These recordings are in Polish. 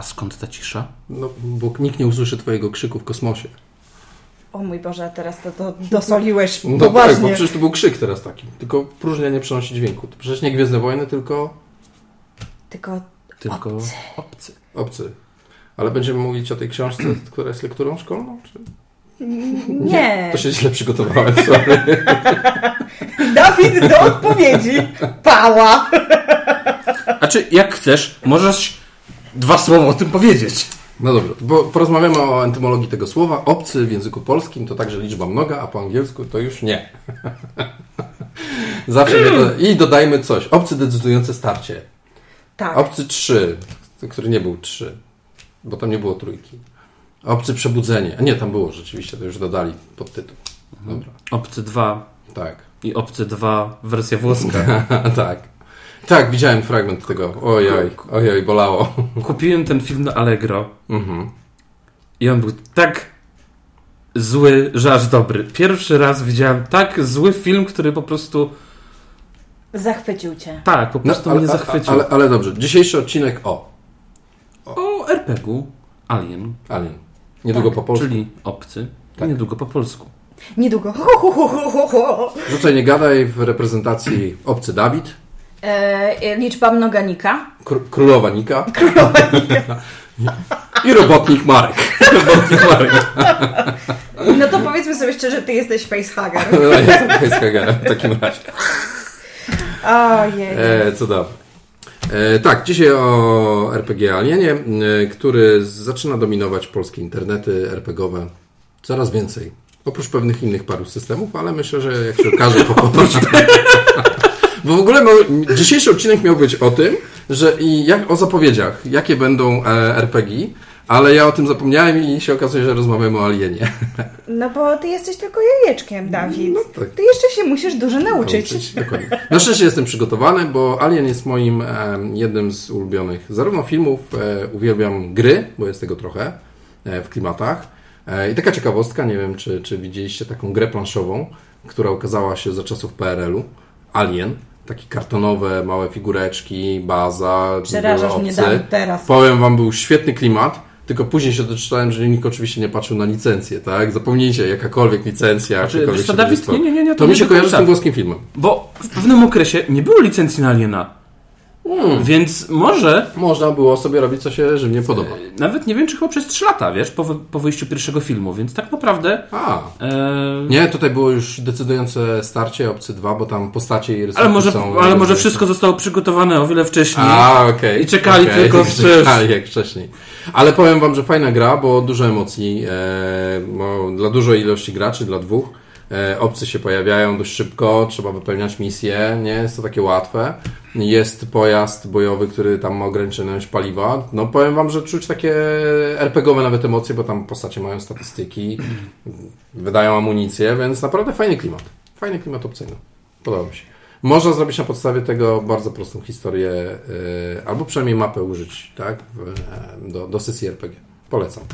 A skąd ta cisza? No, bo nikt nie usłyszy twojego krzyku w kosmosie. O mój Boże, a teraz to, to dosoliłeś No tak, poważnie. bo przecież to był krzyk teraz taki. Tylko próżnia nie przenosi dźwięku. To przecież nie Gwiezdne Wojny, tylko Tylko Tylko Obcy. obcy. obcy. Ale będziemy mówić o tej książce, która jest lekturą szkolną? Czy... nie. To się źle przygotowałem, sorry. Dawid do odpowiedzi. Pała. A czy jak chcesz, możesz dwa słowa o tym powiedzieć. No dobrze, bo porozmawiamy o entymologii tego słowa. Obcy w języku polskim to także liczba mnoga, a po angielsku to już nie. Zawsze to... I dodajmy coś. Obcy decydujące starcie. Tak. Obcy 3, który nie był 3, bo tam nie było trójki. Obcy przebudzenie. A nie, tam było rzeczywiście, to już dodali pod tytuł. Dobra, Obcy 2 tak. i Obcy 2 wersja włoska. tak. Tak, widziałem fragment tego. Ojoj, ojoj, bolało. Kupiłem ten film na Allegro Mhm. i on był tak zły, że aż dobry. Pierwszy raz widziałem tak zły film, który po prostu Zachwycił cię. tak, po prostu mnie zachwycił. No, Ale, ale dobrze, dzisiejszy odcinek o O RPG-u Alien, Alien. Niedługo Tak, po polsku. czyli obcy, Tak. niedługo po polsku. Niedługo. Ho, ho, ho, ho, ho, ho. Rzucaj nie gadaj w reprezentacji obcy Dawid, E, liczba mnoganika. kr- królowa Nika. I robotnik Marek. Robotnik Marek. No to powiedzmy sobie szczerze, ty jesteś facehugger. No, ja jestem Heiskagerem w takim razie. Ojej. E. E, tak, dzisiaj o RPG Alienie, e, który zaczyna dominować polskie internety RPGowe coraz więcej. Oprócz pewnych innych paru systemów, ale myślę, że jak się okaże po powrocie. Bo w ogóle miał, dzisiejszy odcinek miał być o tym, że i jak o zapowiedziach, jakie będą e, RPG, ale ja o tym zapomniałem i się okazuje, że rozmawiamy o Alienie. No bo ty jesteś tylko jajeczkiem, Dawid. No tak. Ty jeszcze się musisz dużo nauczyć. Nauczyć, Dokładnie. Na szczęście jestem przygotowany, bo Alien jest moim e, jednym z ulubionych zarówno filmów, e, uwielbiam gry, bo jest tego trochę e, w klimatach. E, I taka ciekawostka, nie wiem czy, czy widzieliście taką grę planszową, która ukazała się za czasów PRL-u. Alien. Takie kartonowe, małe figureczki, baza, Przerażasz mnie. Dawid, teraz. Powiem wam, był świetny klimat, tylko później się doczytałem, że nikt oczywiście nie patrzył na licencję, tak? Zapomnijcie, jakakolwiek licencja, Znaczy, cokolwiek wiesz się Dawid, nie, nie, nie, nie, to To mi nie się do kojarzy z tym włoskim filmem. Bo w pewnym okresie nie było licencji na Aliena. Hmm. Więc może, Można było sobie robić, co się żywnie podoba. nawet nie wiem, czy chyba przez 3 lata, wiesz, po, po wyjściu pierwszego filmu, więc tak naprawdę... A, E, nie, tutaj było już decydujące starcie Obcy 2, bo tam postacie i rysunki ale może, są... ale może wszystko zostało przygotowane o wiele wcześniej. A, okej. I czekali Okej, tylko Czekali jak wcześniej. Ale powiem wam, że fajna gra, bo dużo emocji. E, bo dla dużej ilości graczy, dla dwóch, e, obcy się pojawiają dość szybko, trzeba wypełniać misje, nie jest to takie łatwe. Jest pojazd bojowy, który tam ma ograniczone ilość paliwa. No powiem wam, że czuć takie RPGowe nawet emocje, bo tam postacie mają statystyki, wydają amunicję, więc naprawdę fajny klimat. Fajny klimat opcyjny. Podoba mi się. Można zrobić na podstawie tego bardzo prostą historię, yy, albo przynajmniej mapę użyć, tak, e, do, do sesji RPG. Polecam.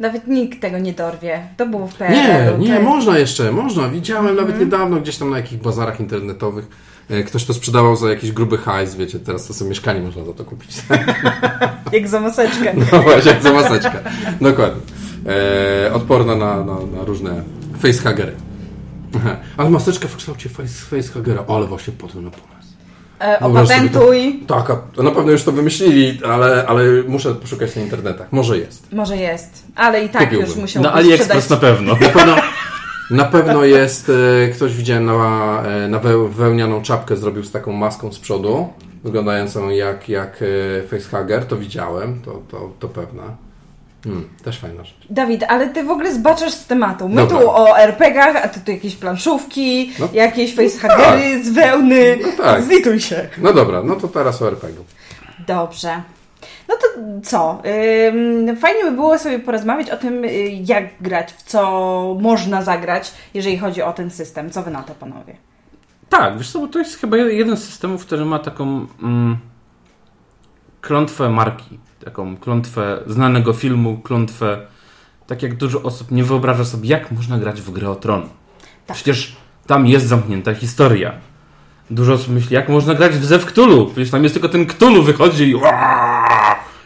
Nawet nikt tego nie dorwie. To było w Nie, PRL-u. nie, można jeszcze, można. Widziałem nawet niedawno gdzieś tam na jakichś bazarach internetowych. e, Ktoś to sprzedawał za jakiś gruby hajs, wiecie, teraz to sobie mieszkanie można za to kupić. Jak za maseczkę. No właśnie, jak za maseczkę. Dokładnie. E, odporna na, na, na różne facehagery. Ale maseczka w kształcie face, facehagera. Ale właśnie po to na pomysł. E, opatentuj. Tak, a to na pewno już to wymyślili, ale, ale muszę poszukać na internetach. Może jest. Może jest. Ale i tak Kupiłbym. już musiał Na AliExpress na pewno. Na pewno, na pewno jest, e, ktoś widziałem na, e, na we- wełnianą czapkę zrobił z taką maską z przodu, wyglądającą jak, jak e, facehugger, to widziałem, to, to, to pewne. Hmm, też fajna rzecz. Dawid, ale ty w ogóle zbaczasz z tematu. My Dobra. tu o RPG-ach, a ty tu jakieś planszówki, No. jakieś facehagery z wełny. No tak. Zlituj się. No dobra, no to teraz o RPG-u. Dobrze. No to co? Fajnie by było sobie porozmawiać o tym, y, jak grać, w co można zagrać, jeżeli chodzi o ten system. Co wy na to, panowie? Tak, wiesz co, bo to jest chyba jeden z systemów, który ma taką mm, klątwę marki, taką klątwę znanego filmu, klątwę, tak jak dużo osób nie wyobraża sobie, jak można grać w grę o tron. Tak. Przecież tam jest zamknięta historia. Dużo osób myśli, jak można grać w Zew Cthulhu, przecież tam jest tylko ten Cthulhu wychodzi i, i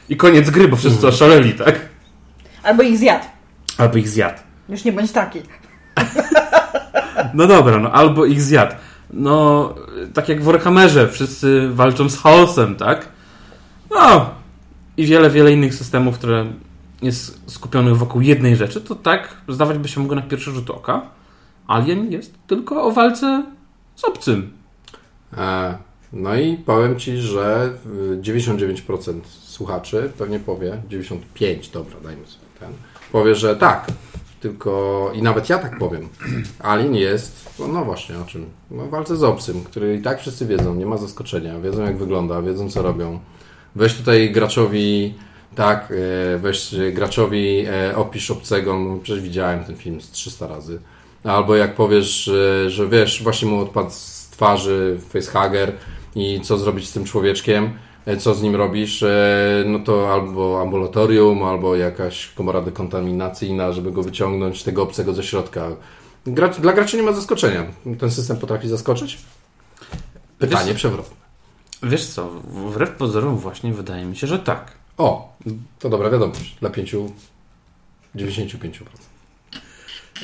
i koniec gry, bo wszyscy oszaleli, tak? Albo ich zjadł. Albo ich zjadł. Już nie bądź taki. No dobra, no albo ich zjadł. No, tak jak w Warhammerze, wszyscy walczą z chaosem, tak? No, i wiele, wiele innych systemów, które jest skupionych wokół jednej rzeczy, to tak zdawać by się mogło na pierwszy rzut oka. Alien jest tylko o walce z obcym. E, no i powiem Ci, że y, 99% słuchaczy pewnie powie, 95, dobra, dajmy sobie ten, powie, że tak. Tylko i nawet ja tak powiem. Alien jest, no, no właśnie o czym? No, walce z obcym, który i tak wszyscy wiedzą, nie ma zaskoczenia, wiedzą jak wygląda, wiedzą co robią. Weź tutaj graczowi, tak, e, weź graczowi e, opisz obcego, no przecież widziałem ten film z 300 razy. Albo jak powiesz, że, wiesz, właśnie mu odpadł z twarzy facehugger i co zrobić z tym człowieczkiem, e, co z nim robisz, e, no to albo ambulatorium, albo jakaś komora dekontaminacyjna, żeby go wyciągnąć, tego obcego ze środka. Gracz, dla graczy nie ma zaskoczenia. Ten system potrafi zaskoczyć? Pytanie przewrotne. Wiesz co, wbrew pozorom właśnie wydaje mi się, że tak. O, to dobra wiadomość dla 5, 95%.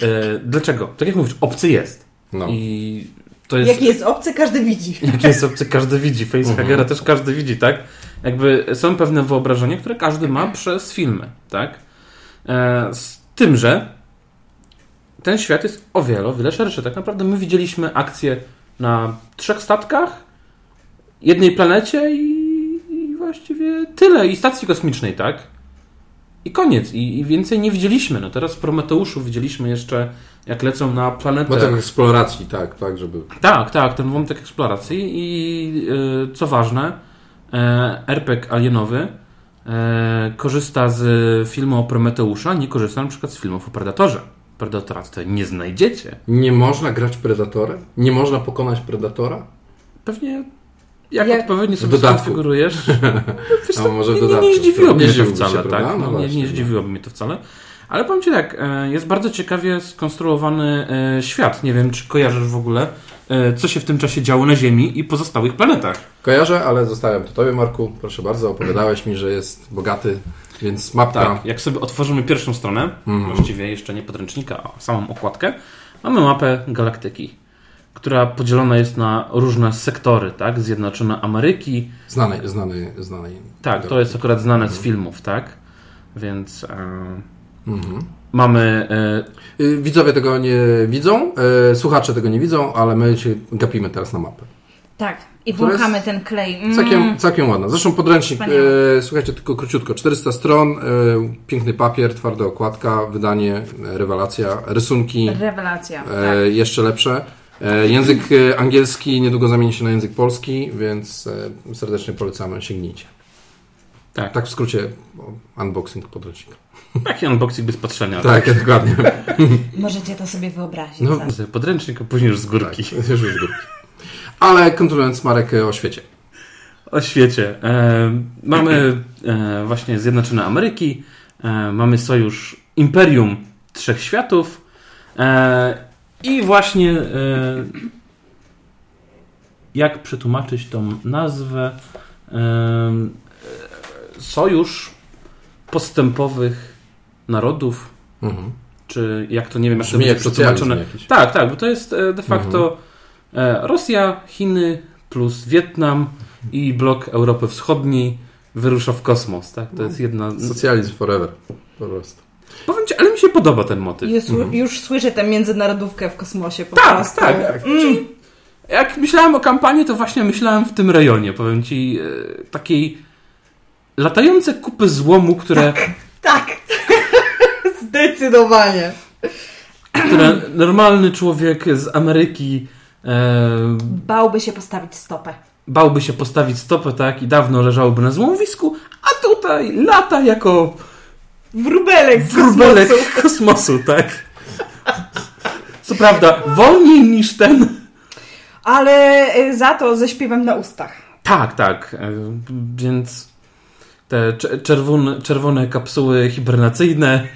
E, dlaczego? Tak jak mówisz, obcy jest. No. I to jest... Jaki jest obcy, każdy widzi. Jaki jest obcy, każdy widzi. Facehugera też każdy widzi, tak? Jakby są pewne wyobrażenia, które każdy ma przez filmy, tak? E, z tym, że ten świat jest o wiele, o wiele szerszy. Tak naprawdę my widzieliśmy akcję na trzech statkach, jednej planecie i, i właściwie tyle. I stacji kosmicznej, tak? I koniec. I, I więcej nie widzieliśmy. No teraz w Prometeuszu widzieliśmy jeszcze, jak lecą na planetę. Wątek eksploracji, tak, tak, żeby... Tak, tak, ten wątek eksploracji i y, co ważne, e, RPG alienowy e, korzysta z filmu o Prometeusza, nie korzysta na przykład z filmów o Predatorze. Predatora tutaj nie znajdziecie. Nie można grać Predatorem? Nie można pokonać Predatora? Pewnie jak, Jak- odpowiednio sobie skonfigurujesz. A to może nie, nie, nie zdziwiłoby Nie mnie to się, wcale, prawda? tak? No No, nie, właśnie, nie no. zdziwiłoby mnie to wcale. Ale powiem Ci tak, e, jest bardzo ciekawie skonstruowany e, świat. Nie wiem, czy kojarzysz w ogóle, e, co się w tym czasie działo na Ziemi i pozostałych planetach. Kojarzę, ale zostawiam to Tobie, Marku. Proszę bardzo, opowiadałeś mi, że jest bogaty, więc mapka. Tak, jak sobie otworzymy pierwszą stronę, Mhm. właściwie jeszcze nie podręcznika, a samą okładkę, mamy mapę galaktyki, która podzielona jest na różne sektory, tak? Zjednoczone Ameryki, Znanej, znanej, znanej. tak, to jest akurat znane z filmów, tak? Więc e, Mhm. mamy, e, Y, Widzowie tego nie widzą, y, słuchacze tego nie widzą, ale my się gapimy teraz na mapę. Tak. I jest ten klej. Mm. Całkiem, całkiem ładna. Zresztą podręcznik, e, słuchajcie, tylko króciutko, 400 stron, e, piękny papier, twarda okładka, wydanie, e, rewelacja, rysunki Rewelacja. tak. e, jeszcze lepsze. E, język e, angielski niedługo zamieni się na język polski, więc e, serdecznie polecamy, sięgnijcie. tak, Tak w skrócie, unboxing podręcznika. taki unboxing bez patrzenia. Tak, dokładnie. Możecie to sobie wyobrazić. No, tak. Podręcznik, a później już z górki. Tak, już z górki. Ale kontynuując Marek o świecie. O świecie. E, mamy e, właśnie Zjednoczone Ameryki, e, mamy sojusz Imperium Trzech Światów e, i właśnie e, jak przetłumaczyć tą nazwę? E, sojusz postępowych narodów, Mhm. czy jak to nie wiem, to Brzmi jak będzie socjalizm przetłumaczone. jakiś. Tak, tak, bo to jest e, de facto e, Rosja, Chiny plus Wietnam i blok Europy Wschodniej wyrusza w kosmos, tak? To jest jedna... Socjalizm forever. Po prostu. Powiem Ci, ale mi się podoba ten motyw. Już, już słyszę tę międzynarodówkę w kosmosie po Tak, prostu. tak. Mm. Jak myślałem o kampanii, to właśnie myślałem w tym rejonie, powiem Ci, e, takiej latające kupy złomu, które, Tak. Zdecydowanie. które normalny człowiek z Ameryki e, Bałby się postawić stopę. bałby się postawić stopę, tak? I dawno leżałoby na złomowisku, a tutaj lata jako Wróbelek z wróbelek kosmosu. kosmosu, tak? Co prawda, wolniej niż ten. Ale y, za to ze śpiewem na ustach. Tak, tak. e, Więc te cze- czerwone, czerwone kapsuły hibernacyjne.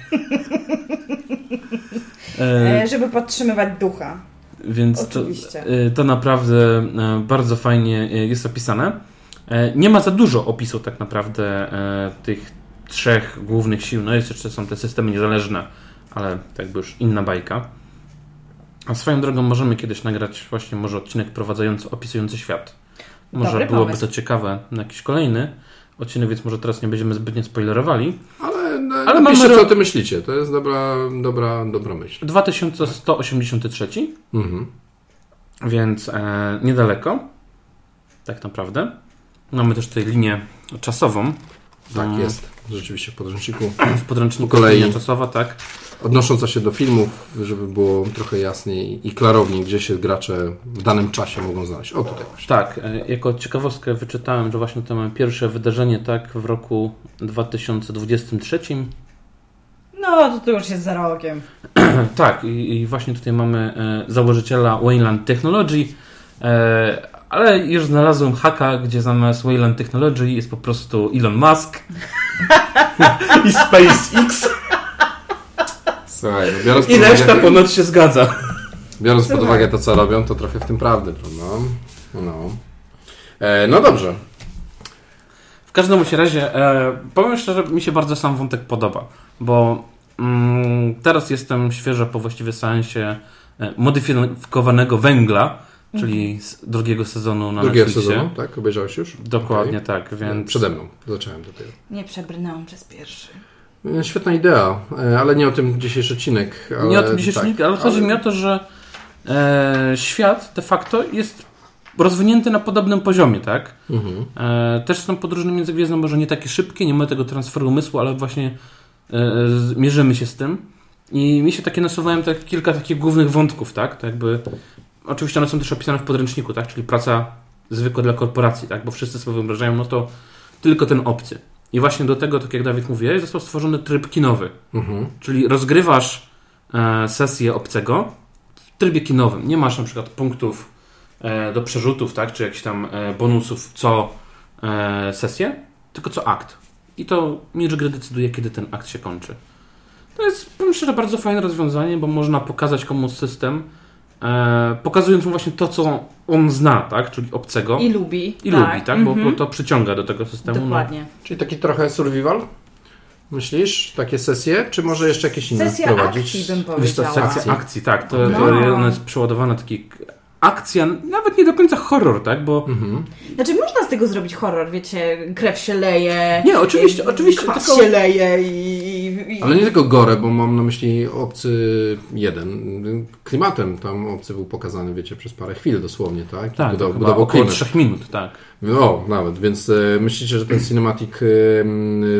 E, E, żeby podtrzymywać ducha. Więc to, Oczywiście. e, to naprawdę e, bardzo fajnie e, jest opisane. E, nie ma za dużo opisu tak naprawdę e, tych trzech głównych sił. No jest jeszcze są te systemy niezależne, ale to jakby już inna bajka. A swoją drogą możemy kiedyś nagrać właśnie może odcinek prowadzający, opisujący świat. Może Dobry byłoby pomysł. to ciekawe na jakiś kolejny odcinek, więc może teraz nie będziemy zbytnie spoilerowali. Ale, no, Ale ale mamy napiszcie, ro- co o tym myślicie. To jest dobra, dobra, dobra myśl. 2183, Mhm. więc e, niedaleko, tak naprawdę. Mamy też tutaj linię czasową. Tak Mm, jest. Rzeczywiście w podręczniku. W podręczniku Po kolei. czasowa, tak. Odnosząca się do filmów, żeby było trochę jasniej i klarowniej, gdzie się gracze w danym czasie mogą znaleźć. O tutaj właśnie. Tak, e, jako ciekawostkę wyczytałem, że właśnie to mamy pierwsze wydarzenie tak w roku 2023. No, to, to już jest za rogiem. Tak, i, i właśnie tutaj mamy e, założyciela Wayland Technology, e, ale już znalazłem haka, gdzie zamiast Wayland Technology jest po prostu Elon Musk i SpaceX Słuchaj, no biorąc, i reszta uwagę, ponoć się zgadza. biorąc pod uwagę to, co robią, to trochę w tym prawdy, prawda? No. E, no dobrze. W każdym razie, e, powiem szczerze, mi się bardzo sam wątek podoba, bo mm, teraz jestem świeżo po właściwie seansie e, modyfikowanego węgla, czyli z drugiego sezonu na Drugiego Netflixie. sezonu, tak? Obejrzałeś już? Dokładnie Okej. tak, więc... Przede mną. Zacząłem dopiero. Nie przebrnęłam przez pierwszy. E, Świetna idea, e, ale nie o tym dzisiejszy odcinek. Ale, Nie o tym dzisiejszy tak, tak, ale chodzi mi o to, że e, świat de facto jest rozwinięty na podobnym poziomie, tak? Mhm. E, też są podróże międzygwiezdne, może nie takie szybkie, nie ma tego transferu umysłu, ale właśnie e, mierzymy się z tym. I mi się takie nasuwają tak, kilka takich głównych wątków, tak? To jakby, oczywiście one są też opisane w podręczniku, tak? Czyli praca zwykła dla korporacji, tak? Bo wszyscy sobie wyobrażają, no to tylko ten obcy. I właśnie do tego, tak jak Dawid mówiłeś, został stworzony tryb kinowy. Mhm. Czyli rozgrywasz e, sesję obcego w trybie kinowym. Nie masz na przykład punktów e, do przerzutów, tak, czy jakichś tam e, bonusów co e, sesję, tylko co akt. I to mistrz gry decyduje, kiedy ten akt się kończy. To jest, powiem szczerze, bardzo fajne rozwiązanie, bo można pokazać komuś system, pokazując mu właśnie to, co on zna, tak, czyli obcego. I lubi. I lubi, tak, bo, mhm. bo to przyciąga do tego systemu. No, Dokładnie. Czyli taki trochę survival? Myślisz? Takie sesje? Czy może jeszcze jakieś inne Sesja wprowadzić? akcji bym Wiesz powiedziała. sekcja akcji, tak. To, No. to ona jest przeładowana taki akcja, nawet nie do końca horror, tak? Bo Mhm. Znaczy można z tego zrobić horror, wiecie, krew się leje. Nie, oczywiście, y, oczywiście, Kwas tylko- się leje i... Ale nie tylko gore, bo mam na myśli obcy jeden. Klimatem tam obcy był pokazany, wiecie, przez parę chwil dosłownie, tak? tak, chyba budował około klimat. 3 minut, tak. O, nawet, więc e, myślicie, że ten cinematic e,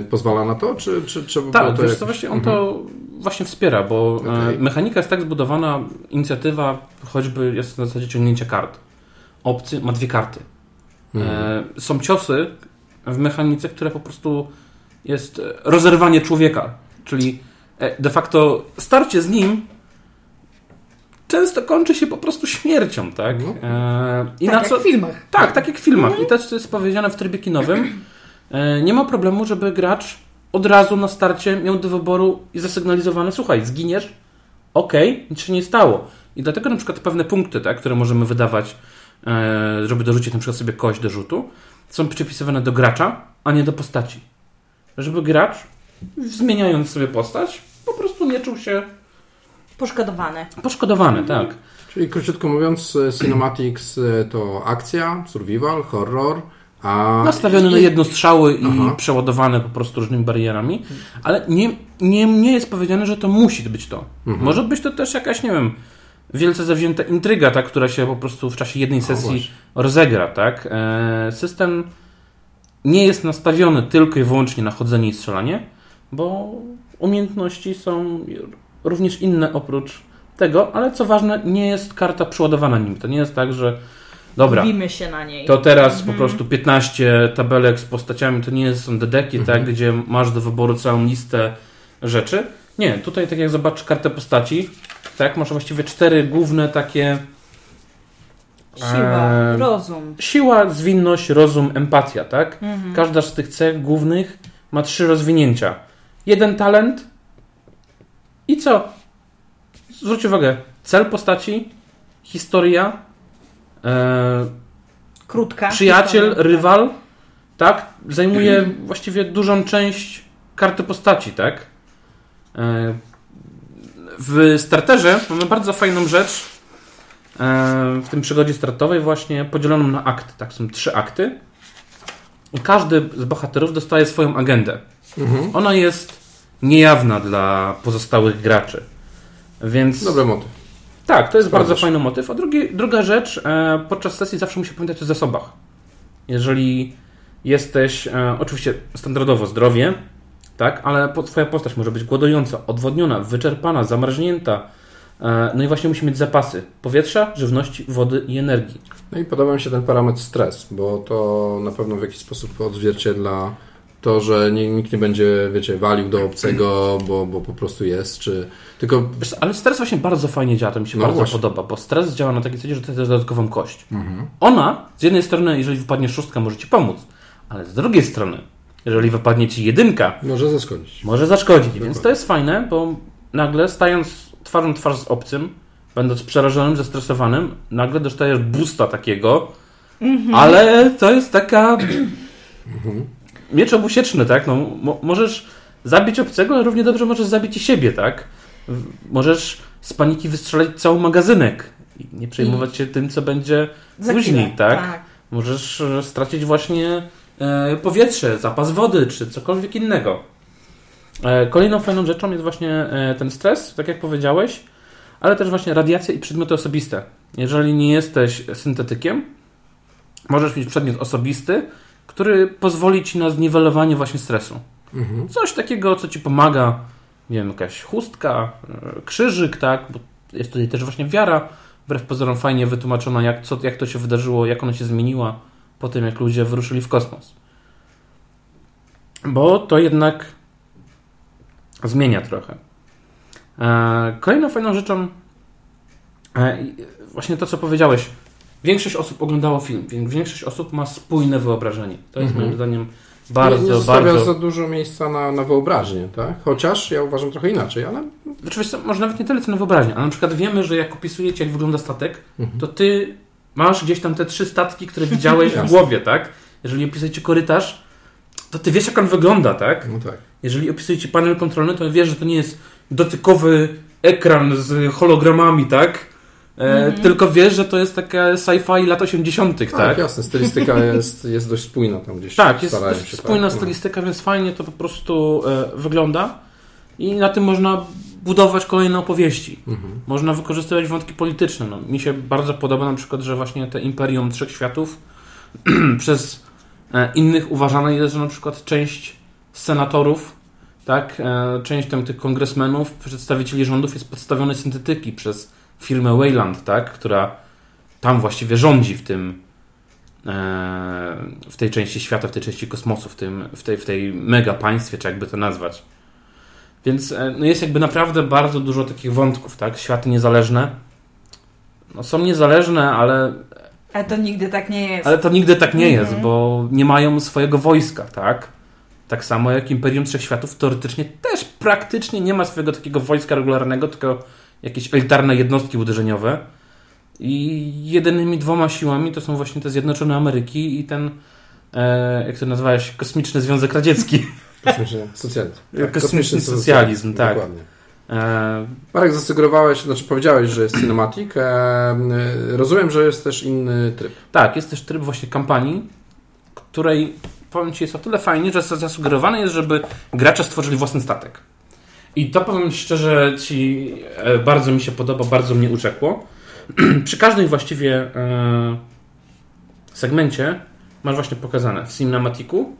pozwala na to, czy, czy trzeba było Tak, to wiesz jakoś- co, on Mhm. to właśnie wspiera, bo e, Okej. mechanika jest tak zbudowana, inicjatywa choćby jest na zasadzie ciągnięcia kart. Obcy ma dwie karty. Mhm. E, są ciosy w mechanice, które po prostu jest rozerwanie człowieka. Czyli e, de facto starcie z nim często kończy się po prostu śmiercią, tak? No. E, I tak na jak co, w filmach. tak, tak jak w filmach. I też to jest powiedziane w trybie kinowym. E, Nie ma problemu, żeby gracz od razu na starcie miał do wyboru i zasygnalizowane, słuchaj, zginiesz, okej, nic się nie stało. I dlatego na przykład pewne punkty, tak, które możemy wydawać, e, żeby dorzucić na przykład sobie kość do rzutu, są przypisywane do gracza, a nie do postaci. Żeby gracz, zmieniając sobie postać, po prostu nie czuł się Poszkodowane. poszkodowany, tak. Czyli króciutko mówiąc, e, cinematics e, to akcja, survival, horror, a... Nastawiony na jedno strzały i Aha. przeładowane po prostu różnymi barierami, ale nie, nie, nie jest powiedziane, że to musi być to. Mhm. Może być to też jakaś, nie wiem, wielce zawzięta intryga, ta, która się po prostu w czasie jednej sesji właśnie. rozegra, tak? E, system nie jest nastawiony tylko i wyłącznie na chodzenie i strzelanie, bo umiejętności są również inne oprócz tego, ale co ważne, nie jest karta przeładowana nim. To nie jest tak, że dobra, się na niej. to teraz po prostu 15 tabelek z postaciami, to nie są dedeki, tak, gdzie masz do wyboru całą listę rzeczy. Nie, tutaj tak jak zobaczysz kartę postaci, tak, masz właściwie cztery główne takie Siła, Eee, rozum. siła, zwinność, rozum, empatia, tak? Mhm. Każda z tych cech głównych ma trzy rozwinięcia. Jeden talent i co? Zwróć uwagę, cel postaci, historia, e, Krótka. przyjaciel, historia. rywal tak, zajmuje właściwie dużą część karty postaci, tak? E, w starterze mamy bardzo fajną rzecz e, w tym przygodzie startowej właśnie podzieloną na akty, tak? Są trzy akty i każdy z bohaterów dostaje swoją agendę. Ona jest niejawna dla pozostałych graczy. Więc Dobry motyw. tak, to jest bardzo fajny motyw. A drugi, druga rzecz, e, podczas sesji zawsze musi pamiętać o zasobach. Jeżeli jesteś, e, oczywiście standardowo zdrowie, tak, ale po, twoja postać może być głodująca, odwodniona, wyczerpana, zamarznięta. E, no i właśnie musi mieć zapasy powietrza, żywności, wody i energii. No i podoba mi się ten parametr stres, bo to na pewno w jakiś sposób odzwierciedla to, że nikt nie będzie, wiecie, walił do obcego, bo, bo po prostu jest, czy tylko Wiesz ale stres właśnie bardzo fajnie działa, to mi się No bardzo właśnie. podoba, bo stres działa na takiej zasadzie, że to jest dodatkową kość. Ona, z jednej strony, jeżeli wypadnie szóstka, może ci pomóc, ale z drugiej strony, jeżeli wypadnie ci jedynka, może zaszkodzić. może zaszkodzić. Więc to jest fajne, bo nagle stając twarzą w twarz z obcym, będąc przerażonym, zestresowanym, nagle dostajesz boosta takiego, ale to jest taka miecz obusieczny, tak? No, mo- możesz zabić obcego, ale równie dobrze możesz zabić i siebie, tak? Możesz z paniki wystrzelić cały magazynek i nie przejmować się tym, co będzie później, chwilę, tak? Możesz e, stracić właśnie e, powietrze, zapas wody, czy cokolwiek innego. E, kolejną fajną rzeczą jest właśnie e, ten stres, tak jak powiedziałeś, ale też właśnie radiacja i przedmioty osobiste. Jeżeli nie jesteś syntetykiem, możesz mieć przedmiot osobisty, który pozwoli ci na zniwelowanie właśnie stresu. Mhm. Coś takiego, co ci pomaga, nie wiem, jakaś chustka, e, krzyżyk, tak? Bo jest tutaj też właśnie wiara, wbrew pozorom fajnie wytłumaczona, jak, co, jak to się wydarzyło, jak ona się zmieniła po tym, jak ludzie wyruszyli w kosmos. Bo to jednak zmienia trochę. E, Kolejną fajną rzeczą, e, właśnie to, co powiedziałeś, większość osób oglądało film, więc większość osób ma spójne wyobrażenie. To jest Mhm. moim zdaniem nie, bardzo, nie zostawia bardzo... za dużo miejsca na, na wyobraźnię, tak? Chociaż ja uważam trochę inaczej, ale Znaczy, wiesz co, może nawet nie tyle co na wyobraźnię, ale na przykład wiemy, że jak opisujecie, jak wygląda statek, to ty masz gdzieś tam te trzy statki, które widziałeś w głowie, tak? Jeżeli opisujecie korytarz, to ty wiesz, jak on wygląda, tak? no tak. Jeżeli opisujecie panel kontrolny, to wiesz, że to nie jest dotykowy ekran z hologramami, tak? E, Tylko wiesz, że to jest taka sci-fi lat 80., Tak, tak? jasne, stylistyka jest, jest dość spójna tam gdzieś. Tak, jest dość się, spójna tak, stylistyka, więc fajnie to po prostu e, wygląda i na tym można budować kolejne opowieści. Mhm. Można wykorzystywać wątki polityczne. No, mi się bardzo podoba na przykład, że właśnie te Imperium Trzech Światów przez e, innych uważane jest, że na przykład część senatorów, tak, e, część tam tych kongresmenów, przedstawicieli rządów jest podstawione syntetyki przez firmę Wayland, tak, która tam właściwie rządzi w tym e, w tej części świata, w tej części kosmosu, w, tym, w, tej, w tej mega państwie, czy jakby to nazwać. Więc e, no jest jakby naprawdę bardzo dużo takich wątków, tak? Światy niezależne. No są niezależne, ale, Ale to nigdy tak nie jest. ale to nigdy tak nie jest, Mhm. bo nie mają swojego wojska, tak? Tak samo jak Imperium Trzech Światów teoretycznie też praktycznie nie ma swojego takiego wojska regularnego, tylko jakieś elitarne jednostki uderzeniowe. I jedynymi dwoma siłami to są właśnie te Zjednoczone Ameryki i ten, e, jak to nazwałeś, Kosmiczny Związek Radziecki. Kosmiczny socjalizm. Kosmiczny socjalizm, tak. Dokładnie. E, Marek, zasugerowałeś, znaczy powiedziałeś, że jest cinematic. E, rozumiem, że jest też inny tryb. Tak, jest też tryb właśnie kampanii, której powiem Ci jest o tyle fajnie, że zasugerowane jest, żeby gracze stworzyli własny statek. I to powiem szczerze Ci e, bardzo mi się podoba, bardzo mnie uczekło. Przy każdej właściwie e, segmencie masz właśnie pokazane w cinematiku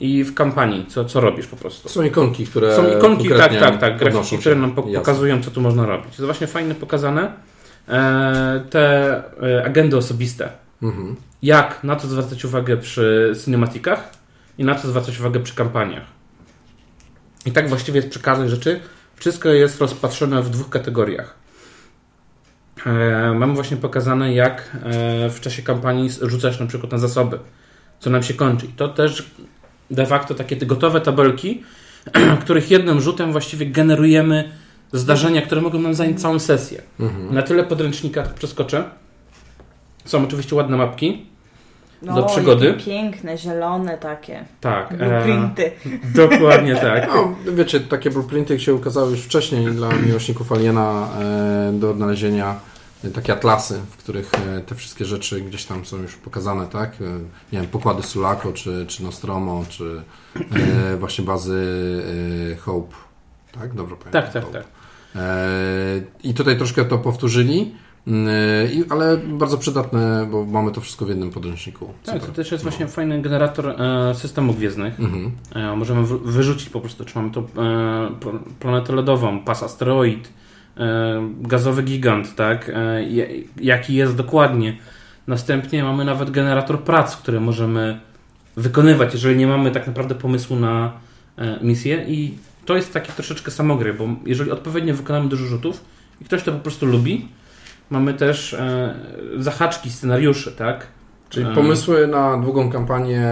i w kampanii, co, co robisz po prostu. Są ikonki, które. Są ikonki, tak, tak, tak, grafiki, które nam po- Jasne. pokazują, co tu można robić. Jest właśnie fajnie pokazane. E, te agendy osobiste. Mhm. Jak na to zwracać uwagę przy cinematikach i na co zwracać uwagę przy kampaniach. I tak właściwie jest przy każdej rzeczy. Wszystko jest rozpatrzone w dwóch kategoriach. E, mamy właśnie pokazane, jak e, w czasie kampanii rzucać na przykład na zasoby, co nam się kończy. I to też de facto takie gotowe tabelki, których jednym rzutem właściwie generujemy zdarzenia, które mogą nam zająć całą sesję. Mhm. Na tyle podręcznika przeskoczę. Są oczywiście ładne mapki. No, do przygody. jakie piękne, zielone takie. Tak. e, Blueprinty. dokładnie tak. No, wiecie, takie blueprinty się ukazały już wcześniej dla miłośników Aliena e, do odnalezienia e, takie atlasy, w których e, te wszystkie rzeczy gdzieś tam są już pokazane, tak? E, nie wiem, pokłady Sulaco, czy, czy Nostromo, czy e, właśnie bazy e, Hope, tak? Dobrze pamiętam? Tak, tak, Hope. tak. E, I tutaj troszkę to powtórzyli, mm, ale bardzo przydatne, bo mamy to wszystko w jednym podręczniku. Tak, Super. to też jest właśnie fajny generator e, systemów gwiezdnych. Mhm. E, możemy wy- wyrzucić po prostu, czy mamy to e, pl- planetę lodową, pas asteroid, e, gazowy gigant, tak? Jaki jest dokładnie. Następnie mamy nawet generator prac, które możemy wykonywać, jeżeli nie mamy tak naprawdę pomysłu na misję i to jest taki troszeczkę samogry, bo jeżeli odpowiednio wykonamy dużo rzutów i ktoś to po prostu lubi, mamy też e, zahaczki, scenariusze, tak? Czyli E, pomysły na długą kampanię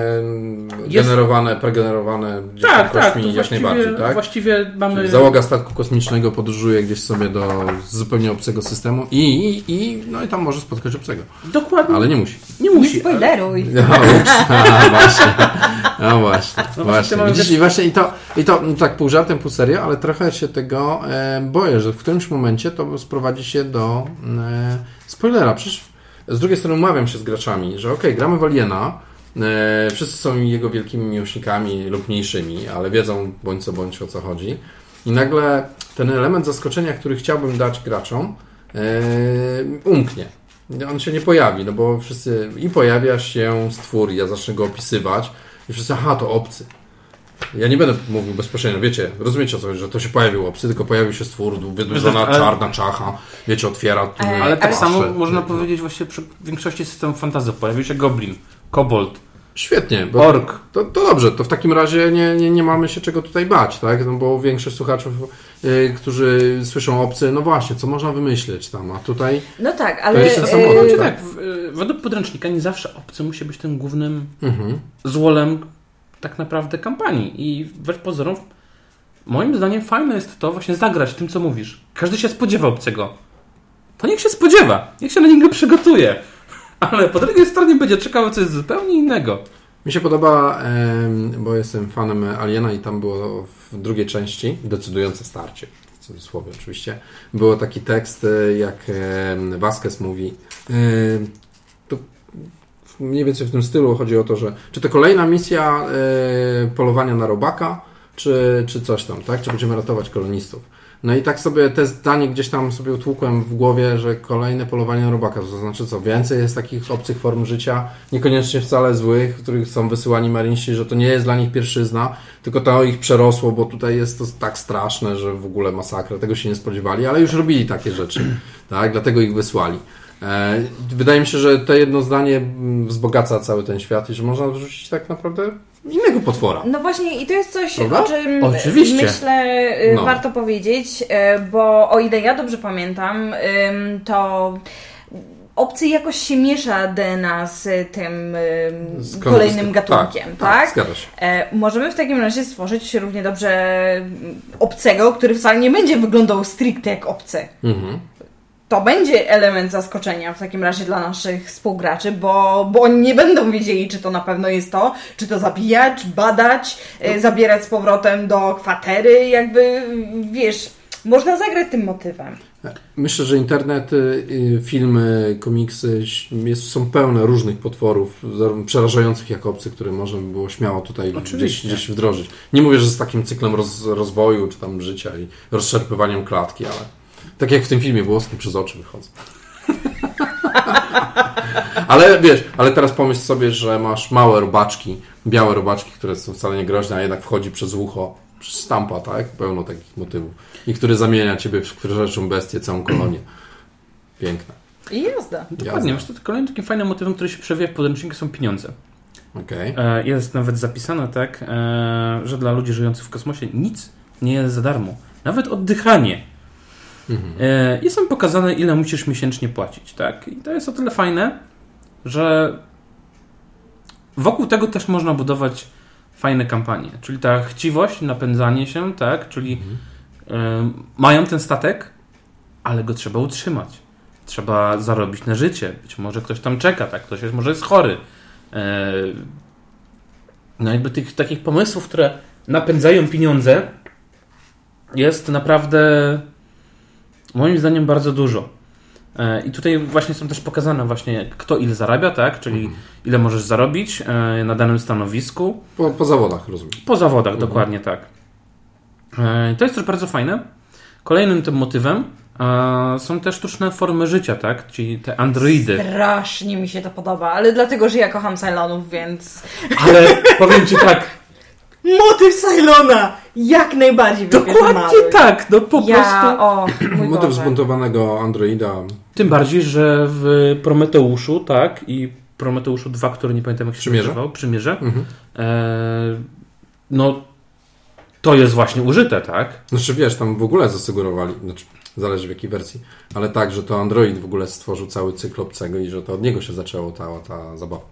Jest- generowane, pregenerowane gdzieś tam Tak, tak, kośćmi to jak właściwie, najbardziej, tak? właściwie mamy... Czyli załoga statku kosmicznego podróżuje gdzieś sobie do zupełnie obcego systemu i, i, i no i tam może spotkać obcego, Dokładnie, ale nie musi. nie Nie musi. ale- spoileruj. No, ups, a, właśnie. No właśnie, No właśnie, właśnie. to mamy Widzisz, też- i właśnie i to, i to no tak pół żartem, pół serio, ale trochę się tego e, boję, że w którymś momencie to sprowadzi się do e, spoilera. Przecież z drugiej strony umawiam się z graczami, że okej, gramy w Aliena, e, wszyscy są jego wielkimi miłośnikami lub mniejszymi, ale wiedzą bądź co bądź o co chodzi. I nagle ten element zaskoczenia, który chciałbym dać graczom, e, umknie. On się nie pojawi, no bo wszyscy i pojawia się stwór, ja zacznę go opisywać i wszyscy, aha, to obcy. Ja nie będę mówił bezpośrednio, wiecie, rozumiecie o co chodzi, że to się pojawił obcy, tylko pojawił się stwór, wydłużona Ale- czarna czacha, wiecie, otwiera tu. Ale- Ale tak samo można powiedzieć właśnie przy większości systemów fantazy. Pojawił się goblin, kobold, Świetnie, bo ork. to, to dobrze, to w takim razie nie, nie, nie mamy się czego tutaj bać, tak? No bo większość słuchaczów, y, którzy słyszą obcy, no właśnie, co można wymyśleć tam, a tutaj No tak, To ale... jest to e, samo, Znaczy tak. tak, według podręcznika nie zawsze obcy musi być tym głównym mhm. złolem tak naprawdę kampanii. I wbrew pozorom, moim zdaniem fajne jest to właśnie zagrać tym, co mówisz. Każdy się spodziewa obcego. To niech się spodziewa, niech się na niego przygotuje. Ale po drugiej stronie będzie czekało coś zupełnie innego. Mi się podoba, bo jestem fanem Aliena i tam było w drugiej części, decydujące starcie, w cudzysłowie oczywiście, było taki tekst, e, jak Vasquez mówi, to mniej więcej w tym stylu chodzi o to, że czy to kolejna misja e, polowania na robaka, czy, czy coś tam, tak? Czy będziemy ratować kolonistów. No i tak sobie te zdanie gdzieś tam sobie utłukłem w głowie, że kolejne polowanie na robaka, to znaczy co, więcej jest takich obcych form życia, niekoniecznie wcale złych, w których są wysyłani maryniści, że to nie jest dla nich pierwszyzna, tylko to ich przerosło, bo tutaj jest to tak straszne, że w ogóle masakra, tego się nie spodziewali, ale już robili takie rzeczy, tak? Dlatego ich wysłali. E, Wydaje mi się, że to jedno zdanie mm, wzbogaca cały ten świat i że można wrzucić tak naprawdę innego potwora. No właśnie i to jest coś, Prawda? o czym Oczywiście. myślę y, No. warto powiedzieć, y, bo o ile ja dobrze pamiętam, to obcy jakoś się miesza DNA z tym ym, Z kolejnym gatunkiem, tak? tak? tak. E, Możemy w takim razie stworzyć równie dobrze mm, obcego, który wcale nie będzie wyglądał stricte jak obcy. Mhm. To będzie element zaskoczenia w takim razie dla naszych współgraczy, bo, bo oni nie będą wiedzieli, czy to na pewno jest to, czy to zabijać, badać, e, zabierać z powrotem do kwatery, jakby wiesz, można zagrać tym motywem. Myślę, że internet, y, y, filmy, komiksy jest, są pełne różnych potworów, zarówno przerażających jak obcych, które można by było śmiało tutaj gdzieś, Oczywiście. gdzieś wdrożyć. Nie mówię, że z takim cyklem roz, rozwoju, czy tam życia i rozszarpywaniem klatki, ale tak jak w tym filmie włoskim przez oczy wychodzą. ale wiesz, ale teraz pomyśl sobie, że masz małe robaczki, białe robaczki, które są wcale nie groźne, a jednak wchodzi przez ucho, przez stampa, tak? Pełno takich motywów. I który zamienia ciebie w krzyżaczą bestię, całą kolonię. Piękne. I jazda. Dokładnie, wiesz, to kolejnym takim fajnym motywem, który się przewija w podręczniku są pieniądze. Okej. E, Jest nawet zapisane tak, e, że dla ludzi żyjących w kosmosie nic nie jest za darmo. Nawet oddychanie. Mhm. E, Jest tam pokazane, ile musisz miesięcznie płacić, tak? I to jest o tyle fajne, że wokół tego też można budować fajne kampanie. Czyli ta chciwość, napędzanie się, tak? Czyli e, mają ten statek, ale go trzeba utrzymać. Trzeba zarobić na życie. Być może ktoś tam czeka, tak? Ktoś jest, może jest chory. E, no jakby tych takich pomysłów, które napędzają pieniądze jest naprawdę moim zdaniem bardzo dużo. E, I tutaj właśnie są też pokazane właśnie kto ile zarabia, tak? Czyli ile możesz zarobić e, na danym stanowisku. Po, po zawodach, rozumiem. Po zawodach, dokładnie tak. E, To jest też bardzo fajne. Kolejnym tym motywem są te sztuczne formy życia, tak? Czyli te androidy. Strasznie mi się to podoba, ale dlatego, że ja kocham Cylonów, więc... Ale powiem Ci tak, Motyw Cylona! Jak najbardziej dokładnie tak, no po ja, prostu. o, Motyw Boże. zbuntowanego androida. Tym bardziej, że w Prometeuszu, tak, i Prometeuszu 2, który nie pamiętam jak się Przymierze? nazywał, Przymierze, Mhm. e, no to jest właśnie użyte, tak? Znaczy wiesz, tam w ogóle zasugerowali, znaczy zależy w jakiej wersji, ale tak, że to Android w ogóle stworzył cały cykl obcego i że to od niego się zaczęła ta, ta zabawa.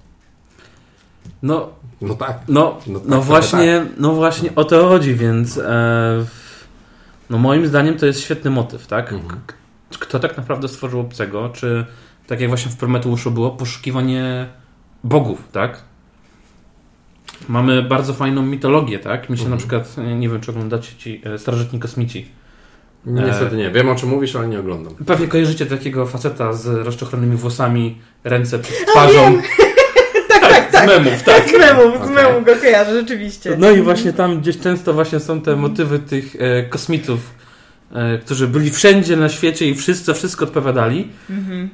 No, No tak. no, No no, tak, trochę właśnie, no właśnie o to chodzi, więc e, no moim zdaniem to jest świetny motyw, tak? Mhm. Kto tak naprawdę stworzył obcego? Czy tak jak właśnie w Prometeuszu było, poszukiwanie bogów, tak? Mamy bardzo fajną mitologię, tak? Myślę Mhm. na przykład, e, nie wiem czy oglądacie ci e, Starożytni Kosmici. Niestety nie. Wiem o czym mówisz, ale nie oglądam. Pewnie kojarzycie takiego faceta z rozczochranymi włosami, ręce przed twarzą. Tak, tak, tak. Z memów, Tak, tak. z memów, z Okej. memów go kojarzę, rzeczywiście. No i właśnie tam gdzieś często właśnie są te motywy tych e, kosmitów, e, którzy byli wszędzie na świecie i wszyscy wszystko odpowiadali, Mhm.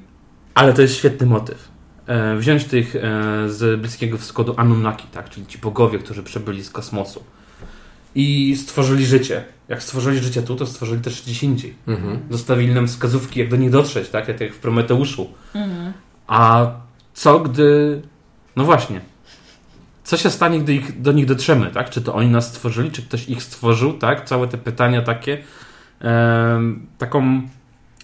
ale to jest świetny motyw. E, wziąć tych e, z Bliskiego Wschodu Anunnaki, tak, czyli ci bogowie, którzy przybyli z kosmosu i stworzyli życie. Jak stworzyli życie tu, to stworzyli też gdzieś indziej. Mhm. Zostawili nam wskazówki, jak do nich dotrzeć, tak, jak jak w Prometeuszu. Mhm. A co gdy. No właśnie. Co się stanie, gdy ich, do nich dotrzemy, tak? Czy to oni nas stworzyli, czy ktoś ich stworzył, tak? Całe te pytania takie. Taką.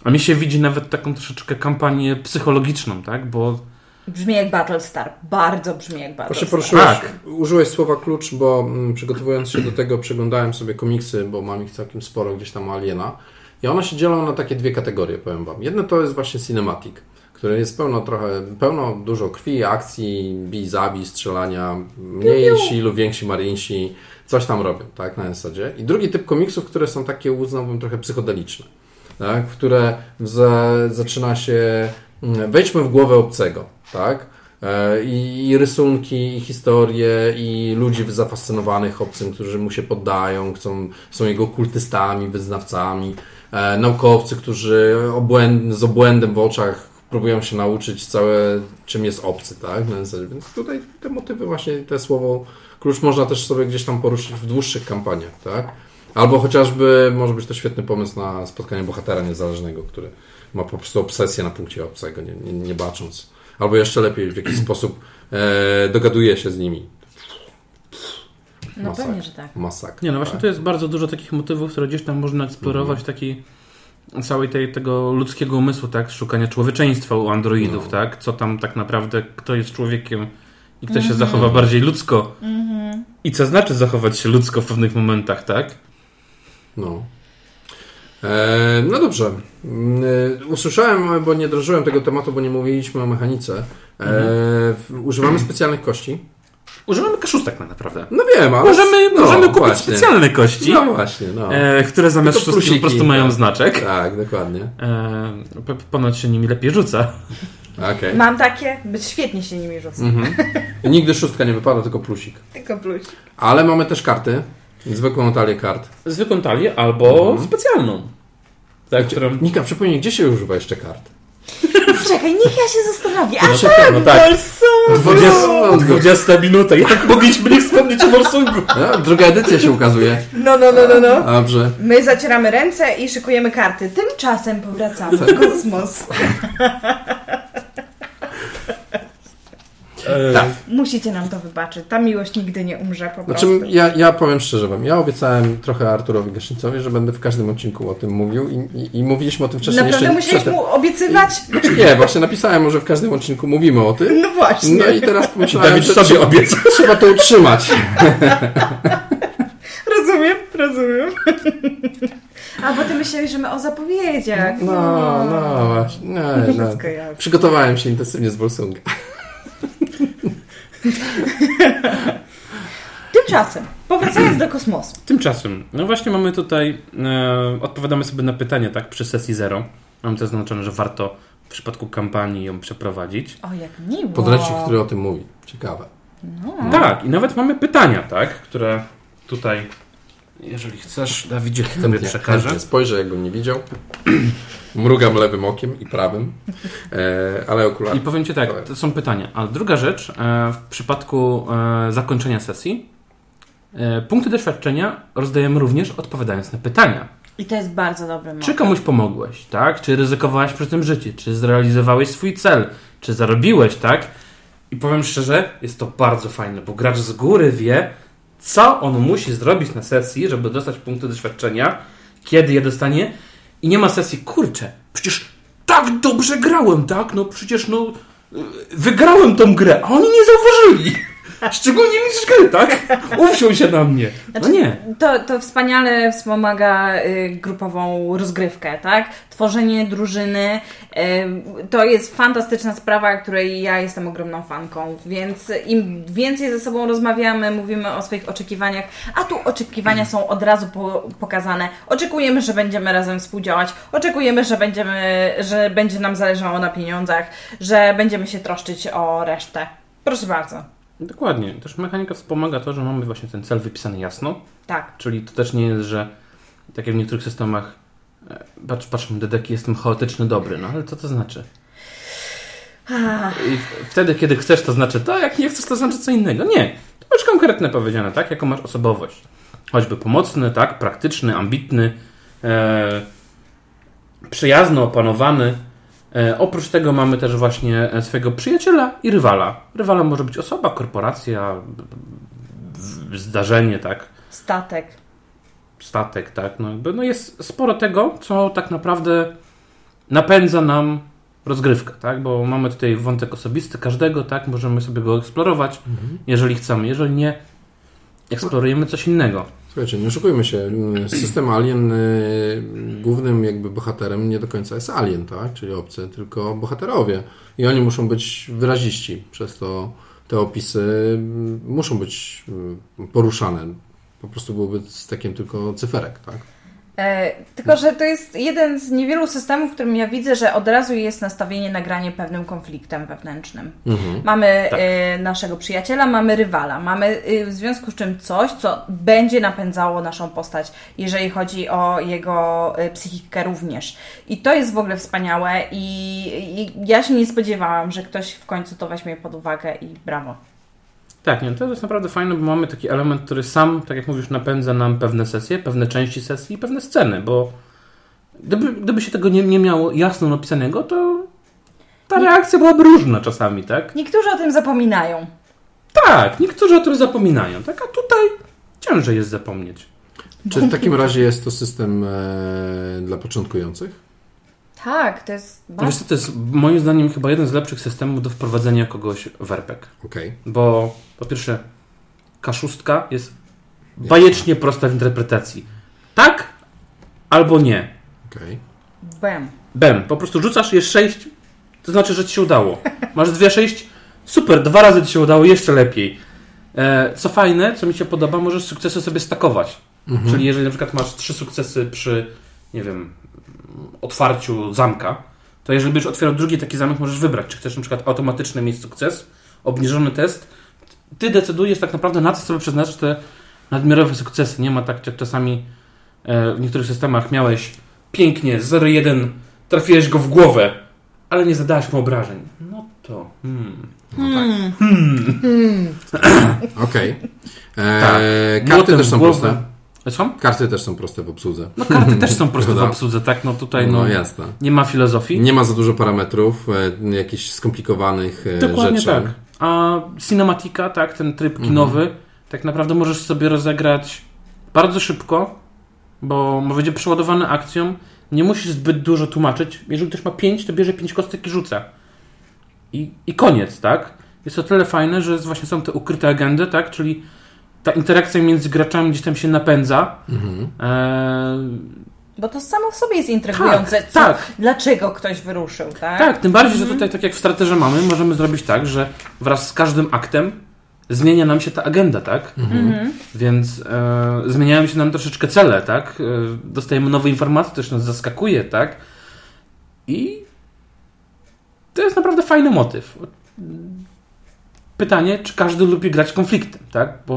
A mi się widzi nawet taką troszeczkę kampanię psychologiczną, tak? Bo. Brzmi jak Battlestar. Bardzo brzmi jak Battlestar. poruszyłeś, Tak. użyłeś słowa klucz, bo mm, przygotowując się do tego przeglądałem sobie komiksy, bo mam ich całkiem sporo gdzieś tam Aliena i one się dzielą na takie dwie kategorie, powiem Wam. Jedno to jest właśnie cinematic, które jest pełno trochę, pełno dużo krwi, akcji, bij, zabij, strzelania, mniejsi lub więksi marinsi, coś tam robią, tak, na zasadzie. I drugi typ komiksów, które są takie, uznałbym, trochę psychodeliczne, tak, w które za, zaczyna się, mm, wejdźmy w głowę obcego, tak, E, I, I rysunki, i historie, i ludzi zafascynowanych obcym, którzy mu się poddają, chcą, są jego kultystami, wyznawcami, e, naukowcy, którzy obłęd, z obłędem w oczach próbują się nauczyć całe, czym jest obcy, tak? Więc tutaj te motywy, właśnie te słowo klucz można też sobie gdzieś tam poruszyć w dłuższych kampaniach, tak? Albo chociażby może być to świetny pomysł na spotkanie bohatera niezależnego, który ma po prostu obsesję na punkcie obcego, nie, nie, nie bacząc. Albo jeszcze lepiej, w jakiś sposób e, dogaduje się z nimi. No Masakra. pewnie, że tak. Masakra. Nie, no właśnie tu jest bardzo dużo takich motywów, które gdzieś tam można eksplorować, taki całej tej, tego ludzkiego umysłu, tak? Szukania człowieczeństwa u androidów, No. tak? Co tam tak naprawdę, kto jest człowiekiem i kto się zachowa bardziej ludzko. I co znaczy zachować się ludzko w pewnych momentach, tak? No. E, no dobrze. Mm, e, Usłyszałem, bo nie drążyłem tego tematu, bo nie mówiliśmy o mechanice. E, w- używamy specjalnych kości. Używamy kaszustek tak naprawdę. No wiem, ale... Możemy, no, możemy kupić właśnie. specjalne kości, No właśnie, no. e, które zamiast szóstki po prostu mają tak. znaczek. Tak, dokładnie. E, po- ponoć się nimi lepiej rzuca. Okej. Mam takie, być świetnie się nimi rzuca. Mhm. I Nigdy szóstka nie wypada, tylko plusik. Tylko plus. Ale mamy też karty. Zwykłą talię kart. Zwykłą talię albo Mhm. specjalną. Tak, którą... Nika, przypomnij, gdzie się używa jeszcze kart? Czekaj, niech ja się zastanowię. A No, czekaj, no tak. Bolsu! 20, 20 minuta. Jak mogliśmy nie wspomnieć o Wolsungu? No, druga edycja się ukazuje. No, no, no, no, no. Dobrze. My zacieramy ręce i szykujemy karty. Tymczasem powracamy w kosmos. Tak. Musicie nam to wybaczyć. Ta miłość nigdy nie umrze po Znaczy, prostu. ja, ja powiem szczerze wam, ja obiecałem trochę Arturowi Gasznicowi, że będę w każdym odcinku o tym mówił i, i, i mówiliśmy o tym wcześniej. Naprawdę jeszcze musiałeś przedtem. mu obiecywać? Nie, właśnie napisałem, może w każdym odcinku mówimy o tym. No właśnie. No i teraz pomyślałem, Dawid że sobie obiecał. trzeba to utrzymać. Rozumiem, rozumiem. A bo ty myślałeś, że my o zapowiedziach. No, no właśnie. Nie, no. Wszystko jasne. Przygotowałem się intensywnie z Wolsunga. Tymczasem, powracając do kosmosu. Tymczasem, no właśnie mamy tutaj, e, odpowiadamy sobie na pytanie, tak, przy sesji zero. Mam to zaznaczone, że warto w przypadku kampanii ją przeprowadzić. O, jak miło. Podręcznik, który o tym mówi. Ciekawe. Tak, i nawet mamy pytania, tak, które tutaj, jeżeli chcesz, Dawidzie, tobie Chętnie, przekażę. chętnie spojrzę, jakbym nie widział. Mrugam lewym okiem i prawym, e, ale okulary. I powiem Ci tak, to są pytania. A druga rzecz, e, w przypadku e, zakończenia sesji, e, punkty doświadczenia rozdajemy również odpowiadając na pytania. I to jest bardzo dobry moment. Czy komuś pomogłeś, tak? Czy ryzykowałeś przy tym życie? Czy zrealizowałeś swój cel? Czy zarobiłeś, tak? I powiem szczerze, jest to bardzo fajne, bo gracz z góry wie, co on musi zrobić na sesji, żeby dostać punkty doświadczenia, kiedy je dostanie i nie ma sesji, kurczę, przecież tak dobrze grałem, tak? No przecież no y, wygrałem tą grę, a oni nie zauważyli. Szczególnie mistrz gry, tak? Uwsiął się na mnie. No Znaczy, nie. To, to wspaniale wspomaga y, grupową rozgrywkę, tak? Tworzenie drużyny y, to jest fantastyczna sprawa, której ja jestem ogromną fanką, więc im więcej ze sobą rozmawiamy, mówimy o swoich oczekiwaniach, a tu oczekiwania są od razu po, pokazane. Oczekujemy, że będziemy razem współdziałać, oczekujemy, że, będziemy, że będzie nam zależało na pieniądzach, że będziemy się troszczyć o resztę. Proszę bardzo. Dokładnie. Też mechanika wspomaga to, że mamy właśnie ten cel wypisany jasno. Tak. Czyli to też nie jest, że tak jak w niektórych systemach e, patrz, patrz, dedeki jestem chaotyczny, dobry, no ale co to znaczy? I wtedy, kiedy chcesz, to znaczy to, jak nie chcesz, to znaczy co innego. Nie. To już konkretne powiedziane, tak? Jaką masz osobowość. Choćby pomocny, tak? Praktyczny, ambitny, e, przyjazny, opanowany. E, oprócz tego mamy też właśnie e, swojego przyjaciela i rywala. Rywalem może być osoba, korporacja, zdarzenie, tak? Statek. statek, tak? No, jakby, no jest sporo tego, co tak naprawdę napędza nam rozgrywkę, tak? Bo mamy tutaj wątek osobisty każdego, tak? Możemy sobie go eksplorować, jeżeli chcemy. Jeżeli nie, eksplorujemy coś innego. Słuchajcie, nie oszukujmy się. System Alien y, głównym jakby bohaterem nie do końca jest Alien, tak? Czyli obcy, tylko bohaterowie. I oni muszą być wyraziści. Przez to te opisy mm, muszą być mm, poruszane. Po prostu byłoby z takim tylko cyferek, tak? E, tylko, że to jest jeden z niewielu systemów, w którym ja widzę, że od razu jest nastawienie na granie pewnym konfliktem wewnętrznym. Mhm. Mamy Tak. e, naszego przyjaciela, mamy rywala, mamy e, w związku z czym coś, co będzie napędzało naszą postać, jeżeli chodzi o jego psychikę również. I to jest w ogóle wspaniałe i, i ja się nie spodziewałam, że ktoś w końcu to weźmie pod uwagę i brawo. Tak, nie, to jest naprawdę fajne, bo mamy taki element, który sam, tak jak mówisz, napędza nam pewne sesje, pewne części sesji i pewne sceny, bo gdyby, gdyby się tego nie, nie miało jasno napisanego, to ta reakcja byłaby różna czasami, tak? Niektórzy o tym zapominają. Tak, niektórzy o tym zapominają, tak? A tutaj ciężej jest zapomnieć. Czy w takim razie jest to system e, dla początkujących? Tak, to jest Wiesz bardzo... co, to jest moim zdaniem chyba jeden z lepszych systemów do wprowadzenia kogoś w RPG. Okej. Bo po pierwsze, K6 jest bajecznie prosta w interpretacji. Tak albo nie. okej. Bam. Bem, po prostu rzucasz, jest 6, to znaczy, że ci się udało. Masz dwie 6, super, dwa razy ci się udało, jeszcze lepiej. E, co fajne, co mi się podoba, możesz sukcesy sobie stakować. Czyli jeżeli na przykład masz trzy sukcesy przy, nie wiem, otwarciu zamka, to jeżeli będziesz otwierał drugi taki zamek, możesz wybrać, czy chcesz na przykład automatycznie mieć sukces, obniżony test. Ty decydujesz tak naprawdę na co sobie przeznaczyć te nadmiarowe sukcesy. Nie ma tak, jak czasami e, w niektórych systemach miałeś pięknie 0,1, trafiłeś go w głowę, ale nie zadałeś mu obrażeń. No to... Hmm. Okej. E, Tak. Karty Młotem też są głowę. proste. Słucham? Karty też są proste w obsłudze. No karty też są proste w obsłudze, tak? No tutaj No no, jasne. nie ma filozofii. Nie ma za dużo parametrów, e, jakichś skomplikowanych e, Dokładnie rzeczy. tak. A cinematika, tak, ten tryb kinowy, tak naprawdę możesz sobie rozegrać bardzo szybko, bo będzie przeładowany akcją. Nie musisz zbyt dużo tłumaczyć. Jeżeli ktoś ma 5, to bierze 5 kostek i rzuca. I, I koniec, tak? Jest to tyle fajne, że właśnie są te ukryte agendy, tak? Czyli ta interakcja między graczami gdzieś tam się napędza. Eee, Bo to samo w sobie jest intrygujące. Tak, co, tak. Dlaczego ktoś wyruszył, tak? Tak, tym bardziej, że tutaj, tak jak w strategii mamy, możemy zrobić tak, że wraz z każdym aktem zmienia nam się ta agenda, tak? Więc e, zmieniają się nam troszeczkę cele, tak? E, dostajemy nowe informacje, też nas zaskakuje, tak? I to jest naprawdę fajny motyw. Pytanie, czy każdy lubi grać konfliktem, tak? Bo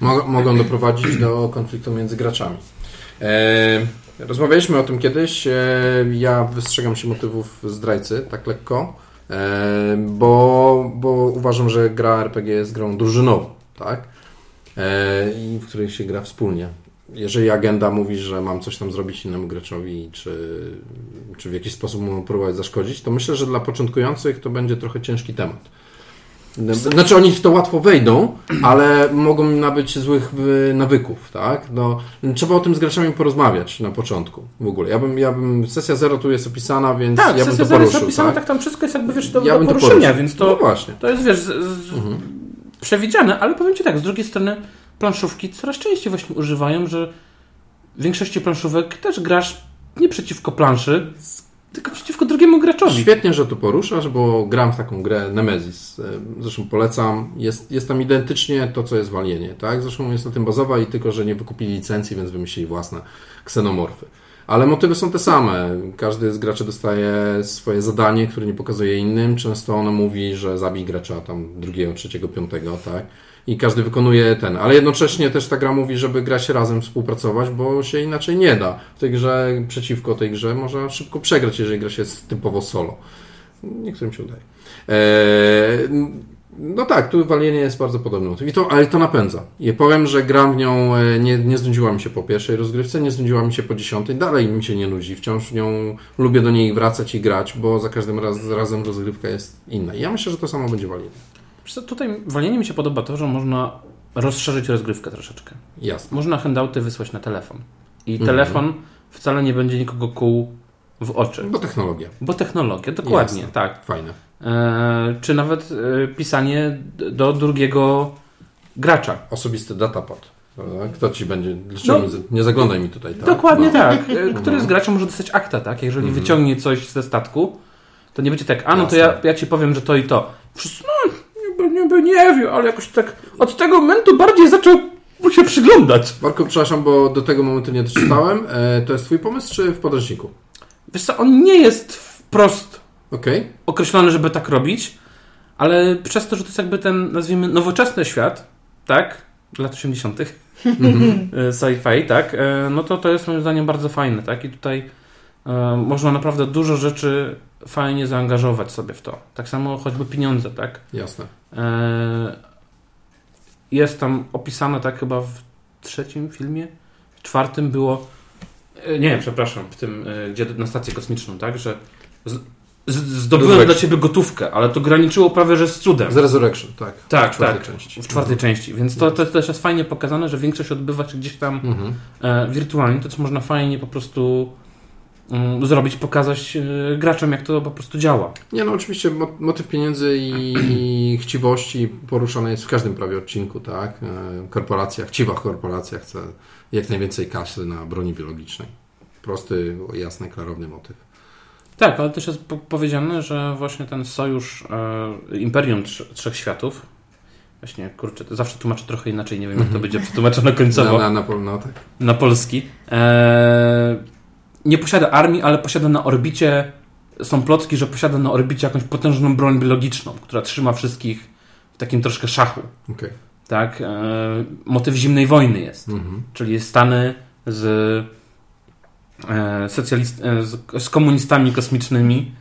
Mo- mogą doprowadzić do konfliktu między graczami. E, rozmawialiśmy o tym kiedyś. E, ja wystrzegam się motywów zdrajcy, tak lekko, e, bo, bo uważam, że gra RPG jest grą drużynową, tak? I w której się gra wspólnie. Jeżeli agenda mówi, że mam coś tam zrobić innemu graczowi, czy, czy w jakiś sposób mu próbować zaszkodzić, to myślę, że dla początkujących to będzie trochę ciężki temat. Znaczy oni w to łatwo wejdą, ale mogą nabyć złych nawyków, tak? No, trzeba o tym z graczami porozmawiać na początku w ogóle. Ja bym, ja bym sesja zero tu jest opisana, więc tak, ja bym sesja to zero jest poruszył, opisana, tak? tak? tam wszystko jest jakby, wiesz, do, Ja do to poruszenia, poruszył. więc No to, właśnie. to jest, wiesz, z, z, przewidziane, ale powiem Ci tak, z drugiej strony planszówki coraz częściej właśnie używają, że w większości planszówek też grasz nie przeciwko planszy, tylko przeciwko drugiemu graczowi. Świetnie, że tu poruszasz, bo gram w taką grę Nemesis. Zresztą polecam. Jest, jest tam identycznie to, co jest w Alienie, tak? Zresztą jest na tym bazowa i tylko, że nie wykupili licencji, więc wymyślili własne ksenomorfy. Ale motywy są te same. Każdy z graczy dostaje swoje zadanie, które nie pokazuje innym. Często ono mówi, że zabij gracza tam drugiego, trzeciego, piątego, tak? I każdy wykonuje ten. Ale jednocześnie też ta gra mówi, żeby grać razem, współpracować, bo się inaczej nie da. W tej grze, przeciwko tej grze, można szybko przegrać, jeżeli gra się typowo solo. Niektórym się udaje. Eee, no tak, tu walienie jest bardzo podobny motyw. I to, ale to napędza. I powiem, że gram w nią, e, nie, nie znudziła mi się po pierwszej rozgrywce, nie znudziła mi się po dziesiątej, dalej mi się nie nudzi. Wciąż w nią lubię do niej wracać i grać, bo za każdym raz, razem rozgrywka jest inna. I ja myślę, że to samo będzie walienie. Wiesz tutaj walienie mi się podoba to, że można rozszerzyć rozgrywkę troszeczkę. Jasne. Można handouty wysłać na telefon. I Mhm. telefon wcale nie będzie nikogo kłuł w oczy. Bo technologia. Bo technologia, dokładnie, Jasne. tak. Fajne. E, czy nawet e, pisanie do drugiego gracza. Osobisty prawda? Kto ci będzie... Dlaczego No. nie, zaglądaj mi tutaj, tak? Dokładnie No. tak. E, Który z graczy może dostać akta, tak? Jeżeli Mhm. wyciągnie coś ze statku, to nie będzie tak, a no to ja, ja ci powiem, że to i to. Wszyscy, no, niby, nie wiem, ale jakoś tak od tego momentu bardziej zaczął mu się przyglądać. Marko, przepraszam, bo do tego momentu nie doczytałem. E, to jest twój pomysł, czy w podręczniku? Wiesz co, on nie jest wprost Okej. określony, żeby tak robić, ale przez to, że to jest jakby ten, nazwijmy, nowoczesny świat, tak, lat 80., Mhm. e, sci-fi, tak, e, no to to jest moim zdaniem bardzo fajne, tak, i tutaj e, można naprawdę dużo rzeczy fajnie zaangażować sobie w to. Tak samo choćby pieniądze, tak. Jasne. E, jest tam opisane, tak, chyba w trzecim filmie, w czwartym było, e, nie, przepraszam, w tym, e, gdzie na stację kosmiczną, tak, że z, z, zdobyłem dla ciebie gotówkę, ale to graniczyło prawie, że z cudem. Z Resurrection, tak. Tak, w czwartej tak. części. W czwartej części, więc to, to też jest fajnie pokazane, że większość odbywa się gdzieś tam Mhm. e, wirtualnie, to też można fajnie po prostu zrobić, pokazać e, graczom, jak to po prostu działa. Nie, no oczywiście mo- motyw pieniędzy i, i chciwości poruszany jest w każdym prawie odcinku, tak? E, Korporacja, chciwa korporacja chce jak najwięcej kasy na broni biologicznej. Prosty, jasny, klarowny motyw. Tak, ale też jest po powiedziane, że właśnie ten sojusz e, Imperium Trz- Trzech Światów, właśnie, kurczę, to zawsze tłumaczę trochę inaczej, nie wiem jak to będzie przetłumaczone końcowo Na, na, na, no, tak. na polski, e, nie posiada armii, ale posiada na orbicie, są plotki, że posiada na orbicie jakąś potężną broń biologiczną, która trzyma wszystkich w takim troszkę szachu. Okej. Tak? E, motyw zimnej wojny jest. Mhm. Czyli Stany z, e, socjalist, e, z, z komunistami kosmicznymi.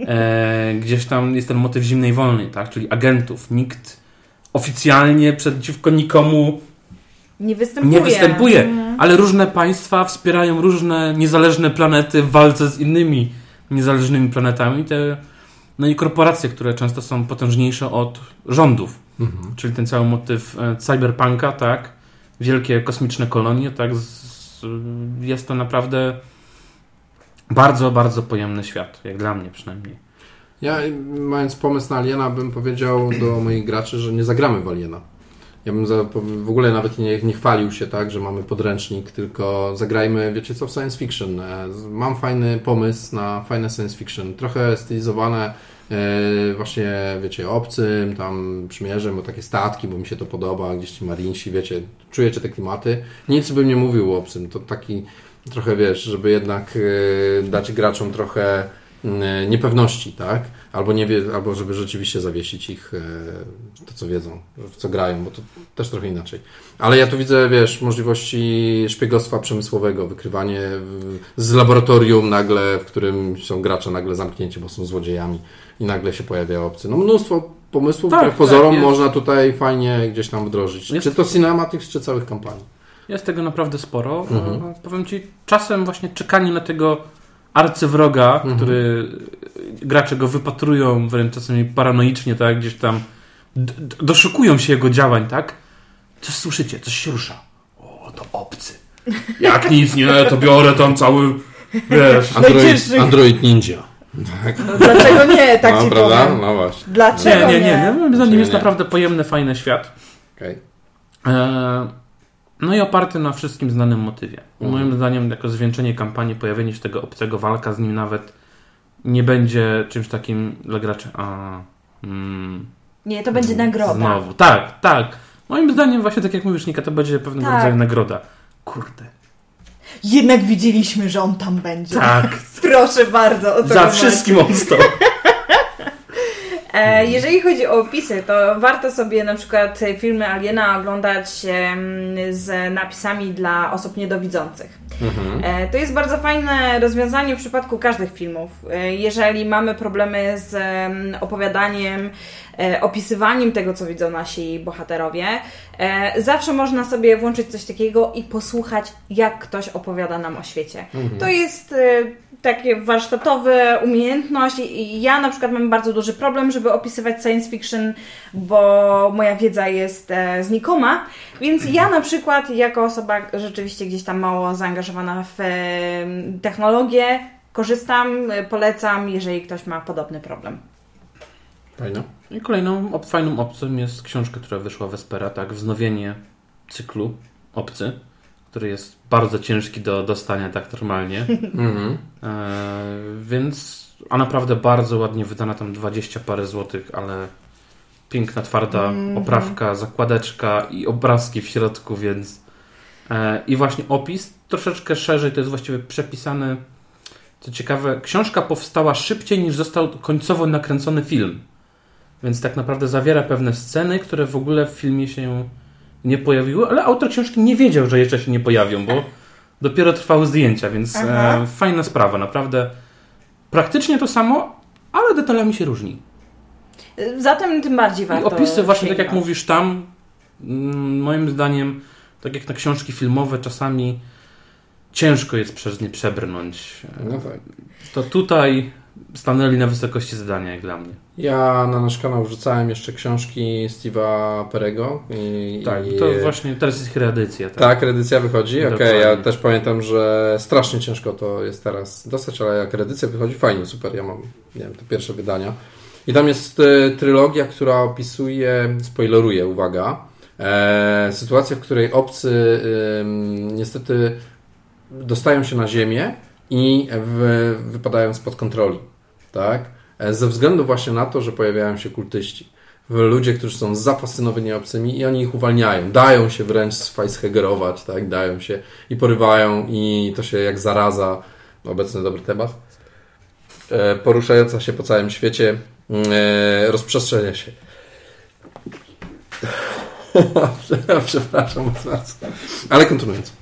E, gdzieś tam jest ten motyw zimnej wojny, tak? czyli agentów. Nikt oficjalnie przeciwko nikomu Nie występuje. nie występuje, Mhm. ale różne państwa wspierają różne niezależne planety w walce z innymi niezależnymi planetami. Te, no i korporacje, które często są potężniejsze od rządów. Mhm. Czyli ten cały motyw e, cyberpunka, tak? Wielkie kosmiczne kolonie, tak? Z, jest to naprawdę bardzo, bardzo pojemny świat, jak dla mnie przynajmniej. Ja, mając pomysł na Aliena, bym powiedział do moich graczy, że nie zagramy w Aliena. Ja bym za, w ogóle nawet nie, nie chwalił się tak, że mamy podręcznik, tylko zagrajmy, wiecie co, w science fiction. E, Mam fajny pomysł na fajne science fiction, trochę stylizowane e, właśnie, wiecie, obcym, tam przymierzem, bo takie statki, bo mi się to podoba, gdzieś ci marinsi, wiecie, czujecie te klimaty. Nic bym nie mówił o obcym, to taki trochę, wiesz, żeby jednak e, dać graczom trochę niepewności, tak? Albo, nie wie, albo żeby rzeczywiście zawiesić ich e, to, co wiedzą, w co grają, bo to też trochę inaczej. Ale ja tu widzę, wiesz, możliwości szpiegostwa przemysłowego, wykrywanie z laboratorium nagle, w którym są gracze nagle zamknięci, bo są złodziejami i nagle się pojawia obcy. No mnóstwo pomysłów, Tak, które tak, pozorom jest. można tutaj fajnie gdzieś tam wdrożyć. Jest- Czy to Cinematics, czy całych kampanii. Jest tego naprawdę sporo. Mhm. E, Powiem Ci, czasem właśnie czekanie na tego arcywroga, Mhm. który gracze go wypatrują wręcz czasami paranoicznie, tak, gdzieś tam doszukują się jego działań, tak? Coś słyszycie, coś się rusza. O, to obcy. Jak nic, nie, to biorę tam cały, wiesz... Android. Android Ninja. Tak. No, dlaczego nie, tak no, ci prawda? powiem. No właśnie. Dlaczego Nie, nie? nie, nie. Moim zdaniem Nie, jest nie. naprawdę pojemny, fajny świat. Okej. E, No i oparty na wszystkim znanym motywie. Mhm. moim zdaniem, jako zwieńczenie kampanii, pojawienie się tego obcego, walka z nim nawet nie będzie czymś takim dla graczy. A, mm, Nie, to będzie nagroda. Znowu. Tak, tak. Moim zdaniem, właśnie tak jak mówisz, Nika, to będzie pewnego Tak. rodzaju nagroda. Kurde. Jednak widzieliśmy, że on tam będzie. Tak. Proszę bardzo. Za wszystkim on stał. E, jeżeli chodzi o opisy, to warto sobie na przykład filmy Aliena oglądać z napisami dla osób niedowidzących. Mhm. E, To jest bardzo fajne rozwiązanie w przypadku każdych filmów. E, Jeżeli mamy problemy z em, opowiadaniem, opisywaniem tego, co widzą nasi bohaterowie, zawsze można sobie włączyć coś takiego i posłuchać, jak ktoś opowiada nam o świecie. To jest takie warsztatowe umiejętność i ja na przykład mam bardzo duży problem, żeby opisywać science fiction, bo moja wiedza jest e, znikoma, więc ja na przykład jako osoba rzeczywiście gdzieś tam mało zaangażowana w e, technologię korzystam, e, polecam, jeżeli ktoś ma podobny problem. Fajno. I kolejną op- fajną opcją jest książka, która wyszła Vespera, tak, wznowienie cyklu Obcy, który jest bardzo ciężki do dostania tak normalnie. Mhm. E, więc, a naprawdę bardzo ładnie wydana, tam 20 parę złotych, ale piękna, twarda oprawka, zakładeczka i obrazki w środku, więc e, i właśnie opis troszeczkę szerzej, to jest właściwie przepisane. Co ciekawe, książka powstała szybciej niż został końcowo nakręcony film. Więc tak naprawdę zawiera pewne sceny, które w ogóle w filmie się nie pojawiły, ale autor książki nie wiedział, że jeszcze się nie pojawią, bo dopiero trwały zdjęcia, więc e, fajna sprawa, naprawdę. Praktycznie to samo, ale detalami się różni. Zatem tym bardziej I warto opisy właśnie, tak jak mówisz tam, mm, moim zdaniem, tak jak na książki filmowe, czasami ciężko jest przez nie przebrnąć. No tak. To tutaj stanęli na wysokości zadania, jak dla mnie. Ja na nasz kanał wrzucałem jeszcze książki Steve'a Perego. I, Tak, i, to właśnie teraz jest reedycja. Tak? Tak, wychodzi. Okej, Dokładnie. ja też pamiętam, że strasznie ciężko to jest teraz dostać, ale jak edycja wychodzi, fajnie, super. Ja mam, nie wiem, te pierwsze wydania. I tam jest e, trylogia, która opisuje, spoileruje, uwaga, e, sytuację, w której obcy ym, niestety dostają się na ziemię i w, wypadają spod kontroli, tak? E, Ze względu właśnie na to, że pojawiają się kultyści. Ludzie, którzy są zafascynowani obcymi i oni ich uwalniają. Dają się wręcz sfajshegerować, tak? Dają się i porywają i to się jak zaraza, obecny dobry temat, e, poruszająca się po całym świecie, e, rozprzestrzenia się. Przepraszam bardzo. Ale kontynuując.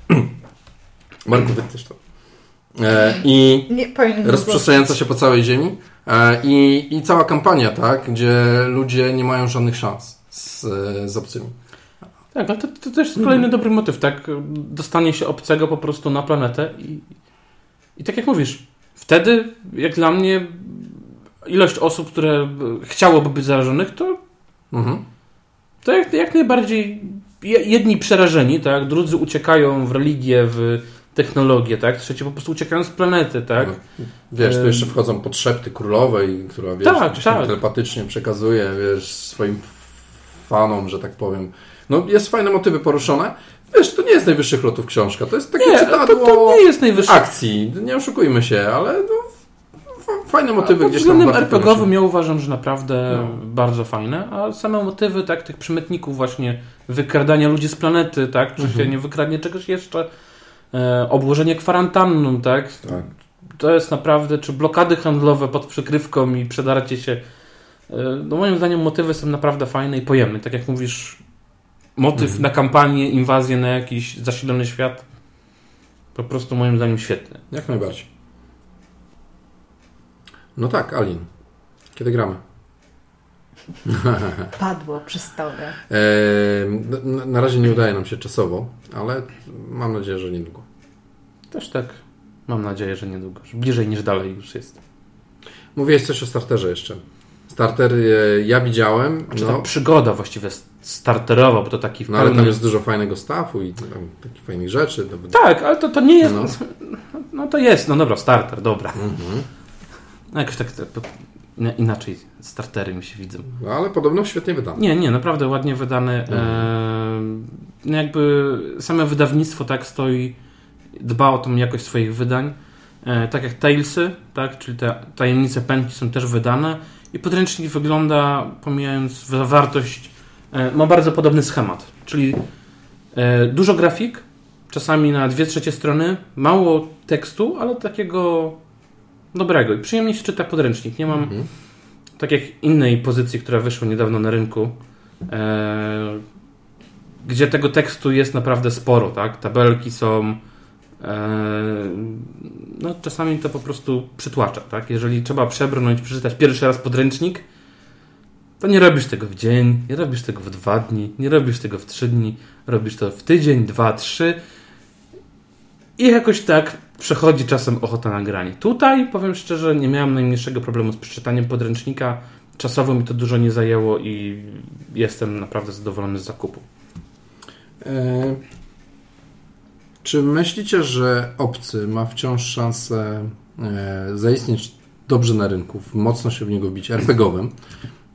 Marku, wytniesz to. E, I rozprzestrzeniająca się po całej ziemi e, i, i cała kampania, tak, gdzie ludzie nie mają żadnych szans z, z obcymi. Tak, ale to, to też jest kolejny dobry motyw, tak? Dostanie się obcego po prostu na planetę i, i tak jak mówisz, wtedy, jak dla mnie, ilość osób, które chciałoby być zarażonych, to, Mhm. to jak, jak najbardziej je- jedni przerażeni, tak? Drudzy uciekają w religię, w technologię, tak? Trzeci po prostu uciekają z planety, tak? Wiesz, tu jeszcze wchodzą podszepty królowej, która wiesz, Tak, tak. telepatycznie przekazuje, wiesz, swoim fanom, że tak powiem. No, jest fajne motywy poruszone. Wiesz, to nie jest najwyższych lotów książka, to jest takie Nie, to, czytadło to nie jest najwyższy akcji. Nie oszukujmy się, ale no, fajne motywy Pod gdzieś tam. względem RPGowym ja uważam, że naprawdę No. bardzo fajne, a same motywy, tak, tych przemytników właśnie, wykradania ludzi z planety, tak, czy Mhm. się nie wykradnie czegoś jeszcze, obłożenie kwarantanną, tak, Tak. to jest naprawdę, czy blokady handlowe pod przykrywką i przedarcie się, e, no moim zdaniem motywy są naprawdę fajne i pojemne, tak jak mówisz, motyw Mhm. na kampanię, inwazję na jakiś zasilony świat, po prostu moim zdaniem świetny. Jak najbardziej. No tak, Alin. Kiedy gramy? Padło przy stole. Eee, na, na razie nie udaje nam się czasowo, ale mam nadzieję, że niedługo. Też tak, mam nadzieję, że niedługo, że bliżej niż dalej już jest. Mówiłeś coś o starterze jeszcze. Starter e, ja widziałem, Czy ta no, przygoda właściwie starterowa, bo to taki w no ale tam jest dużo fajnego staffu i tam, takich fajnych rzeczy. To, Tak, ale to, to nie jest... No. No. to jest, no dobra, starter, dobra. Mhm. No jakoś tak inaczej startery mi się widzą. No, ale podobno świetnie wydane. Nie, nie, naprawdę ładnie wydane. Mhm. E, no jakby same wydawnictwo tak stoi, dba o tą jakość swoich wydań. E, tak jak Talesy, tak, czyli te tajemnice pętli są też wydane i podręcznik wygląda, pomijając wa- wartość, e, ma bardzo podobny schemat, czyli e, dużo grafik, czasami na dwie trzecie strony, mało tekstu, ale takiego dobrego i przyjemnie się czyta podręcznik. Nie mam Mhm. tak jak innej pozycji, która wyszła niedawno na rynku, gdzie tego tekstu jest naprawdę sporo, tak? Tabelki są. E, no, czasami to po prostu przytłacza, tak? Jeżeli trzeba przebrnąć, przeczytać pierwszy raz podręcznik, to nie robisz tego w dzień, nie robisz tego w dwa dni, nie robisz tego w trzy dni, robisz to w tydzień, dwa, trzy. I jakoś tak przechodzi czasem ochota na granie. Tutaj, powiem szczerze, nie miałem najmniejszego problemu z przeczytaniem podręcznika. Czasowo mi to dużo nie zajęło i jestem naprawdę zadowolony z zakupu. E, czy myślicie, że obcy ma wciąż szansę e, zaistnieć dobrze na rynku, mocno się w niego wbić, RPGowym?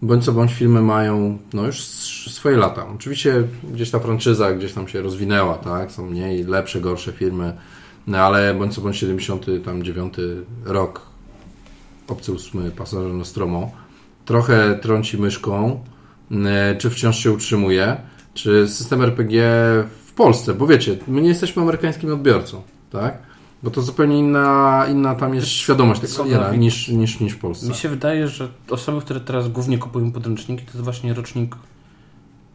Bądź co bądź filmy mają no już swoje lata. Oczywiście gdzieś ta franczyza gdzieś tam się rozwinęła, tak? Są mniej, lepsze, gorsze filmy, no ale bądź co bądź 79 rok Obcy ósmy Pasażer Nostromo trochę trąci myszką, e, czy wciąż się utrzymuje, czy system RPG w Polsce, bo wiecie, my nie jesteśmy amerykańskim odbiorcą, tak? Bo to zupełnie inna, inna tam jest świadomość tego Dawid? niż, niż, niż w Polsce. Mi się wydaje, że osoby, które teraz głównie kupują podręczniki, to jest właśnie rocznik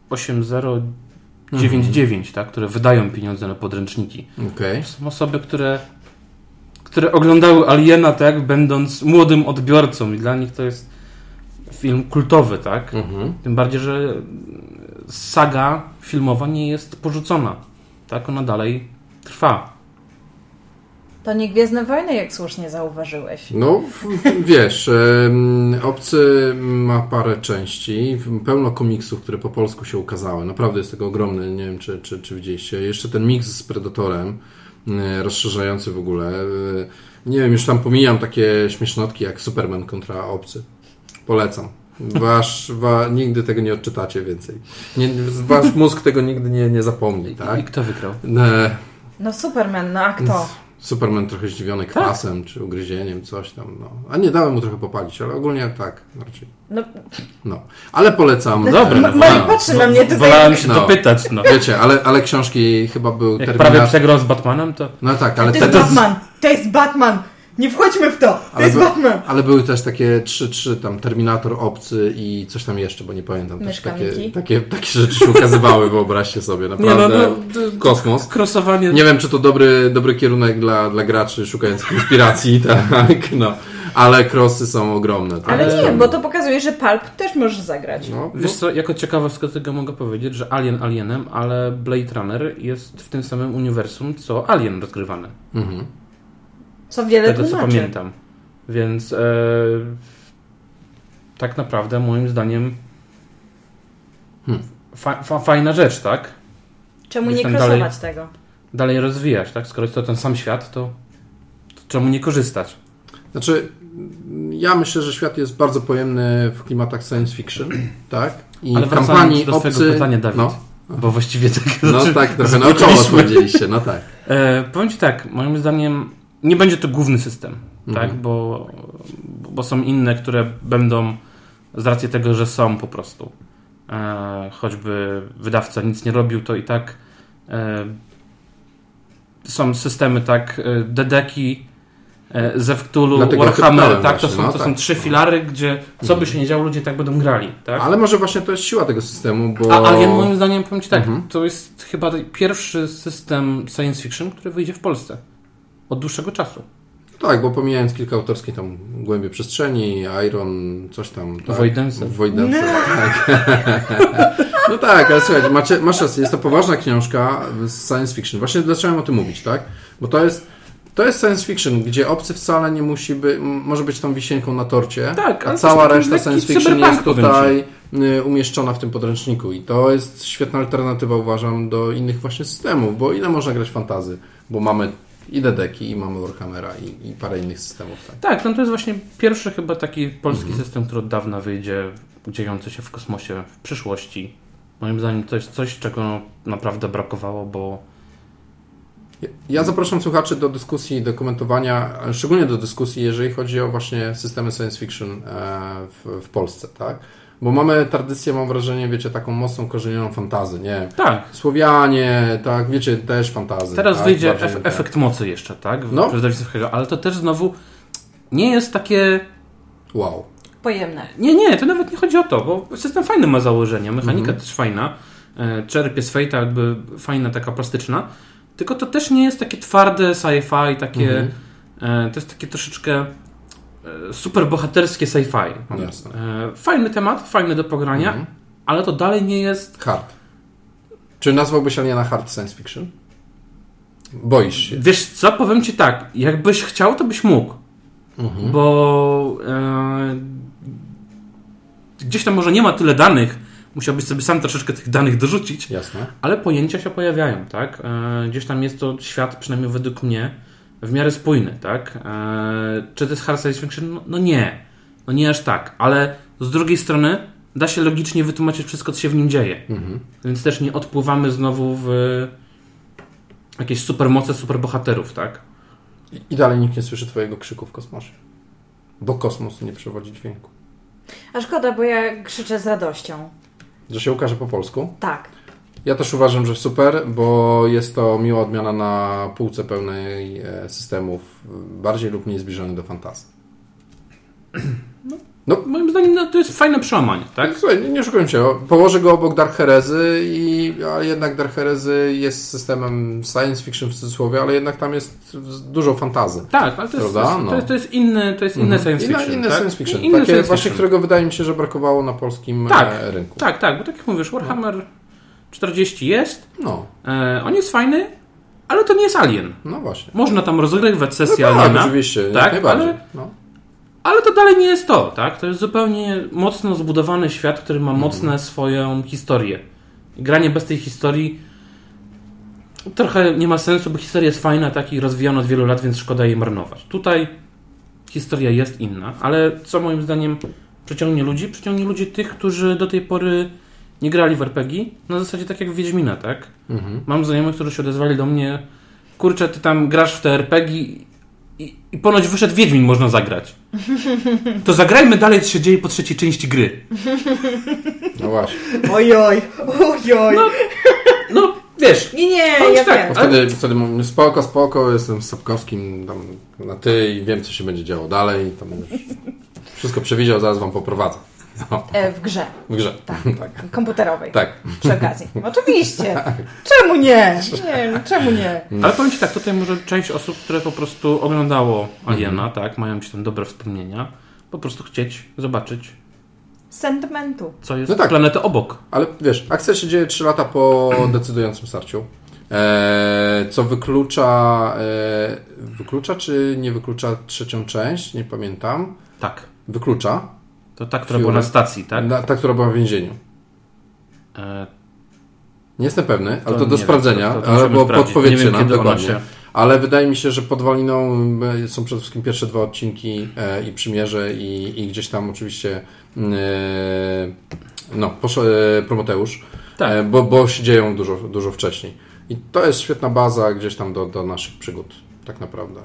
8099, tak? które wydają pieniądze na podręczniki. Okej. Są osoby, które, które oglądały Aliena, tak, będąc młodym odbiorcą i dla nich to jest film kultowy, tak? Mhm. Tym bardziej, że saga filmowa nie jest porzucona. Tak, ona dalej trwa. To nie Gwiezdne Wojny, jak słusznie zauważyłeś. No, wiesz, Obcy ma parę części, pełno komiksów, które po polsku się ukazały. Naprawdę jest tego ogromny, nie wiem czy, czy, czy widzieliście. Jeszcze ten miks z Predatorem, e, rozszerzający w ogóle. E, Nie wiem, już tam pomijam takie śmiesznotki jak Superman kontra Obcy. Polecam. Wasz, wa, nigdy tego nie odczytacie więcej. Nie, wasz mózg tego nigdy nie, nie zapomni, I tak? kto wygrał? E, No Superman, no a kto? Superman trochę zdziwiony kwasem czy ugryzieniem, coś tam. No. A nie dałem mu trochę popalić, ale ogólnie tak raczej. No, No. Ale polecam. Dobra, Ma- no, no. patrzy na mnie tutaj. Wolałem się No. dopytać, no. Wiecie, ale, ale książki chyba był Jak prawie terminarz. przegrał z Batmanem, to... No tak, ale, to jest Batman! To jest Batman! Nie wchodźmy w to! To ale, jest by, Batman! ale były też takie trzy, trzy tam Terminator, Obcy i coś tam jeszcze, bo nie pamiętam. Też takie, takie, takie rzeczy się ukazywały, wyobraźcie sobie. Nie Naprawdę no, no kosmos. krosowanie... Nie wiem, czy to dobry, dobry kierunek dla, dla graczy szukających inspiracji, tak, no. Ale crossy są ogromne. Tak? Ale nie, bo to pokazuje, że Pulp też możesz zagrać. No, Wiesz co, jako ciekawostkę tego mogę powiedzieć, że Alien Alienem, ale Blade Runner jest w tym samym uniwersum, co Alien rozgrywany. mhm. Co wiele tego co pamiętam. Więc e, tak naprawdę moim zdaniem Hmm. fa, fa, fajna rzecz, tak? Czemu Gdzieś nie krosować dalej- tego? Dalej rozwijać, tak? Skoro jest to ten sam świat, to, to czemu nie korzystać? Znaczy, ja myślę, że świat jest bardzo pojemny w klimatach science fiction, tak? I Ale kampanii do twojego obcy... pytania, Dawid, No, bo właściwie tak no rzeczy tak, trochę naokoło zboczyliśmy. odpowiedzieliście, no tak. E, powiem Ci tak, moim zdaniem nie będzie to główny system, Mhm. tak? Bo, bo są inne, które będą z racji tego, że są po prostu. E, choćby wydawca nic nie robił, to i tak e, są systemy, tak, e, Dedeki, e, Zewktulu, Warhammer, tak, to są, no to tak. są trzy filary, gdzie co by się nie działo, ludzie tak będą grali, tak? Ale może właśnie to jest siła tego systemu, bo... A Alien moim zdaniem, powiem Ci tak, Mhm. to jest chyba pierwszy system science fiction, który wyjdzie w Polsce. Od dłuższego czasu. Tak, bo pomijając kilka autorskich tam Głębie Przestrzeni, Iron, coś tam. Tak? Voidance. Voidance, tak. No tak, ale słuchajcie, macie, masz rację, jest to poważna książka z science fiction. Właśnie zacząłem o tym mówić, tak? Bo to jest, to jest science fiction, gdzie obcy wcale nie musi być, może być tą wisienką na torcie, Tak, a cała reszta science fiction jest tutaj y, umieszczona w tym podręczniku i to jest świetna alternatywa, uważam, do innych właśnie systemów, bo ile można grać fantazy? Bo mamy i Dedeki, i mamy Warhammera, i, i parę innych systemów, tak? Tak, no to jest właśnie pierwszy chyba taki polski Mhm. system, który od dawna wyjdzie, dziejący się w kosmosie w przyszłości. Moim zdaniem to jest coś, czego naprawdę brakowało, bo Ja- zapraszam słuchaczy do dyskusji, do komentowania, szczególnie do dyskusji, jeżeli chodzi o właśnie systemy science fiction e, w, w Polsce, tak? Bo mamy tradycję, mam wrażenie, wiecie, taką mocną, korzenioną fantazy, nie? tak, Słowianie, tak, wiecie, też fantazy. teraz tak? wyjdzie ef- tak. efekt mocy jeszcze, tak? W No. ale to też znowu nie jest takie Wow. Pojemne. Nie, nie, to nawet nie chodzi o to, bo system fajny ma założenia, mechanika Mhm. też fajna, e, czerpie z Fate'a jakby fajna, taka plastyczna, tylko to też nie jest takie twarde sci-fi, takie, Mhm. e, to jest takie troszeczkę super bohaterskie sci-fi. Jasne. E, fajny temat, fajny do pogrania, Mhm. ale to dalej nie jest... Hard. Czy nazwałbyś Aliena hard science fiction? Boisz się. Wiesz co, powiem Ci tak, jakbyś chciał, to byś mógł, Mhm. bo e, gdzieś tam może nie ma tyle danych, musiałbyś sobie sam troszeczkę tych danych dorzucić, Jasne. Ale pojęcia się pojawiają, tak? E, gdzieś tam jest to świat, przynajmniej według mnie, w miarę spójny, tak? E, czy to jest hard science fiction? No, no nie. No nie aż tak. Ale z drugiej strony da się logicznie wytłumaczyć wszystko, co się w nim dzieje. Mhm. Więc też nie odpływamy znowu w jakieś supermoce superbohaterów, tak? I- I dalej nikt nie słyszy twojego krzyku w kosmosie. Bo kosmos nie przewodzi dźwięku. A szkoda, bo ja krzyczę z radością. Że się ukaże po polsku? Tak. Ja też uważam, że super, bo jest to miła odmiana na półce pełnej e, systemów, e, bardziej lub mniej zbliżonych do fantazji. Moim zdaniem no, to jest fajne przełamanie, tak? Słuchaj, nie, nie oszukujmy się, położę go obok Dark Herezy, i, ale jednak Dark Herezy jest systemem science fiction w cudzysłowie, ale jednak tam jest dużo fantazy. Tak, ale to jest, Prawda? to jest, No. to jest, to jest inny, to jest inne science Inne, fiction. inne tak? science fiction, Inny takie science właśnie, fiction. którego wydaje mi się, że brakowało na polskim Tak. e, rynku. Tak, tak, bo tak jak mówisz, Warhammer 40 jest, No, e, on jest fajny, ale to nie jest Alien. no właśnie. Można tam rozgrywać No sesję tak, Aliena, oczywiście, tak, najbardziej. ale- No. ale to dalej nie jest to, tak? To jest zupełnie mocno zbudowany świat, który ma Mhm. mocne swoją historię. Granie bez tej historii trochę nie ma sensu, bo historia jest fajna, tak i rozwijana od wielu lat, więc szkoda jej marnować. Tutaj historia jest inna, ale co moim zdaniem przyciągnie ludzi? Przyciągnie ludzi tych, którzy do tej pory nie grali w RPG, na zasadzie tak jak w Wiedźmina, tak? Mhm. Mam znajomych, którzy się odezwali do mnie kurczę, ty tam grasz w te RPG i, i, i ponoć wyszedł Wiedźmin, można zagrać. To zagrajmy dalej, co się dzieje po trzeciej części gry. no właśnie. Ojoj, ojoj. No, No, wiesz, Nie, nie, ja tak, wiem. Bo wtedy, wtedy mówię, spoko, spoko, jestem z Sapkowskim tam na ty i wiem, co się będzie działo dalej. Tam już wszystko przewidział, zaraz wam poprowadzę. No, E, w grze w grze. Tak. tak. komputerowej. tak. Przy okazji. Oczywiście. Czemu nie? Nie, czemu nie? ale powiem Ci tak, tutaj może część osób, które po prostu oglądało Aliena, tak, mają ci tam dobre wspomnienia, po prostu chcieć zobaczyć, Sentymentu. co jest No tak. planetę obok. Ale wiesz, akcja się dzieje 3 lata po decydującym starciu. E, co wyklucza, e, wyklucza czy nie wyklucza trzecią część? Nie pamiętam. Tak. Wyklucza. To ta, która była na stacji, tak? Na, ta, która była w więzieniu. E, Nie jestem pewny, ale To to, do sprawdzenia, to- to ale kiedy ona dokładnie. się- Ale wydaje mi się, że pod Woliną e, są przede wszystkim pierwsze dwa odcinki e, i Przymierze i, i gdzieś tam oczywiście e, no, posz, e, Promoteusz, Tak. e, bo, bo się dzieją dużo, dużo wcześniej. I to jest świetna baza gdzieś tam do, do naszych przygód, tak naprawdę.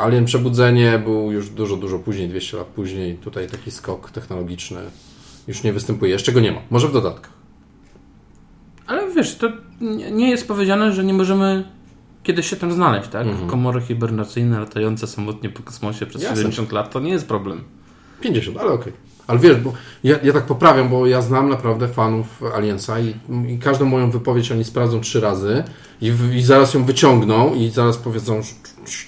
Alien Przebudzenie był już dużo, dużo później, 200 lat później. Tutaj taki skok technologiczny już nie występuje. Jeszcze go nie ma. Może w dodatkach. Ale wiesz, to nie jest powiedziane, że nie możemy kiedyś się tam znaleźć, tak? Komory hibernacyjne latające samotnie po kosmosie przez Jasne. 70 lat, to nie jest problem. 50, ale okej. Ale wiesz, bo ja, ja tak poprawiam, bo ja znam naprawdę fanów Aliensa i, i każdą moją wypowiedź oni sprawdzą trzy razy i, w, i zaraz ją wyciągną i zaraz powiedzą, że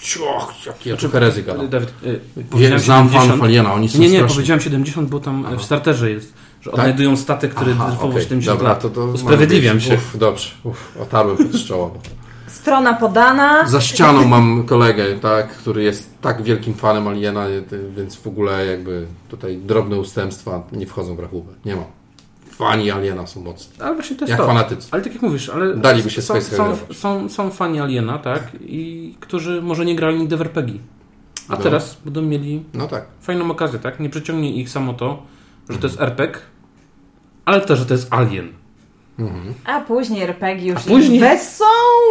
cioch, jaki ja herezy gadam. Dawid, Wiem, powiedziałem znam 70. fanów Aliena, oni są Nie, nie, straszni. powiedziałem 70, bo tam w starterze jest, że odnajdują statek, który Aha, trwał okej. 70 Dobra, lat. to, to Usprawiedliwiam się. Uf, dobrze, uf, otarłem pod z czoła. Bo... Strona podana. Za ścianą mam kolegę, tak, który jest tak wielkim fanem Aliena, więc w ogóle jakby tutaj drobne ustępstwa nie wchodzą w rachubę. Nie ma. Fani Aliena są mocni. Ale właśnie to jest Jak to. fanatycy. Ale tak jak mówisz, ale Daliby się są, są, są, są fani Aliena, tak? I którzy może nie grali nigdy w RPG. A No. teraz będą mieli No tak. fajną okazję, tak? Nie przyciągnie ich samo to, że to jest RPG, ale też, że to jest Alien. A później RPG już A później- wesą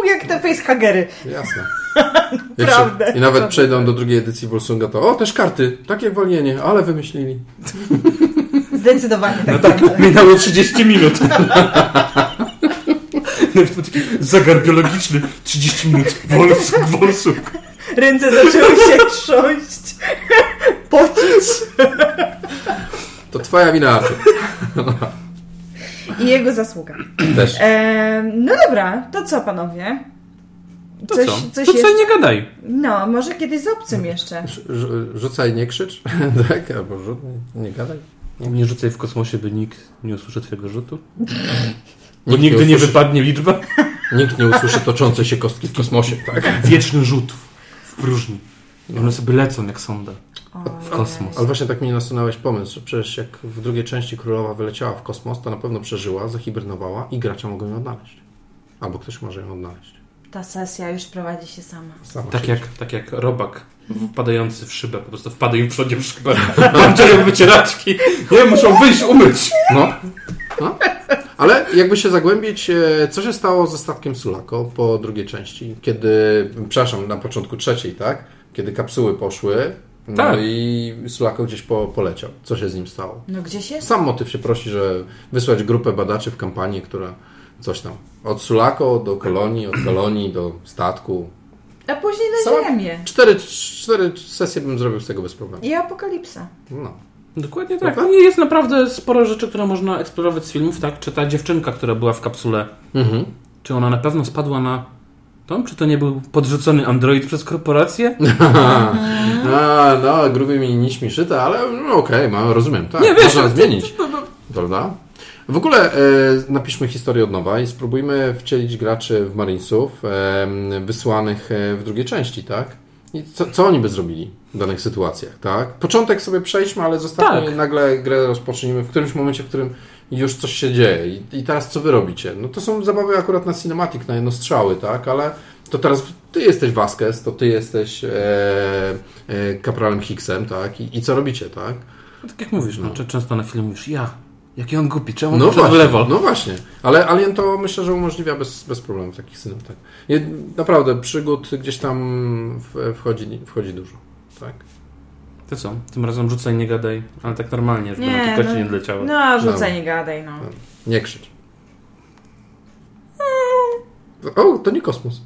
jak te facehagery. Jasne. Prawda. I nawet przejdą do drugiej edycji Volsunga, to o, też karty, tak jak w Alienie, ale wymyślili. Zdecydowanie tak. No tak, minęło 30 minut. Zagar biologiczny, 30 minut, wolsuk, wolsuk. Ręce zaczęły się trząść. Pocić. To twoja wina. I jego zasługa. Też. Em, no dobra, to co panowie? To Coś- co? coś to co, jeszcze? nie gadaj. No, może kiedyś z obcym jeszcze. Rzu- Rzucaj, nie krzycz. tak, albo rzuć, nie gadaj. Nie rzucaj w kosmosie, by nikt nie usłyszy twojego rzutu. Bo Nikt nigdy nie usłyszy- wypadnie liczba. Nikt nie usłyszy toczącej się kostki w kosmosie, tak? Wieczny rzut w próżni. I one sobie lecą jak sonda. W kosmos. Ale właśnie tak mi nasunąłeś pomysł, że przecież jak w drugiej części Królowa wyleciała w kosmos, to na pewno przeżyła, zahibernowała i gracze mogą ją odnaleźć. Albo ktoś może ją odnaleźć. Ta sesja już prowadzi się sama. Sama Tak jak, tak jak robak wpadający w szybę, po prostu wpada im w przodzie w szybę. Włączają wycieraczki. Nie, muszą wyjść, umyć. No. no. Ale jakby się zagłębić, e, co się stało ze statkiem Sulako po drugiej części, kiedy, przepraszam, na początku trzeciej, tak? Kiedy kapsuły poszły, no Tak. i Sulako gdzieś po, poleciał. Co się z nim stało? No gdzieś jest? Sam motyw się prosi, że wysłać grupę badaczy w kampanię, która coś tam. Od Sulako do kolonii, od kolonii do statku. A później na Sama- ziemię. Cztery, cztery sesje bym zrobił z tego bez problemu. I apokalipsa. No. Dokładnie tak. No i jest naprawdę sporo rzeczy, które można eksplorować z filmów, tak? Czy ta dziewczynka, która była w kapsule, Mhm. czy ona na pewno spadła na tą? Czy to nie był podrzucony android przez korporację? A, no, grubymi nićmi szyte, ale no, okej, ma- rozumiem, tak. Nie, wiesz, można to- zmienić, prawda? W ogóle e, napiszmy historię od nowa i spróbujmy wcielić graczy w Marinesów e, wysłanych e, w drugiej części, tak? I co, co oni by zrobili w danych sytuacjach, tak? Początek sobie przejdźmy, ale zostawmy Tak. nagle grę rozpocznijmy w którymś momencie, w którym już coś się dzieje. I, I teraz co wy robicie? No to są zabawy akurat na cinematic, na jednostrzały, tak? Ale to teraz ty jesteś Vasquez, to ty jesteś e, e, kapralem Hicksem, tak? I, I co robicie, tak? No, tak jak mówisz, no, czy- często na film mówisz, ja, jaki on głupi, czemu No właśnie, lewo? no właśnie. Ale Alien to myślę, że umożliwia bez, bez problemu takich synów. Tak. Naprawdę, przygód gdzieś tam wchodzi, wchodzi dużo. Tak? To co? Tym razem rzucaj, nie gadaj, ale tak normalnie, żeby Nie, na tylko no- nie leciało. No, rzucaj, nie gadaj, no. Nie krzycz. O, to nie kosmos.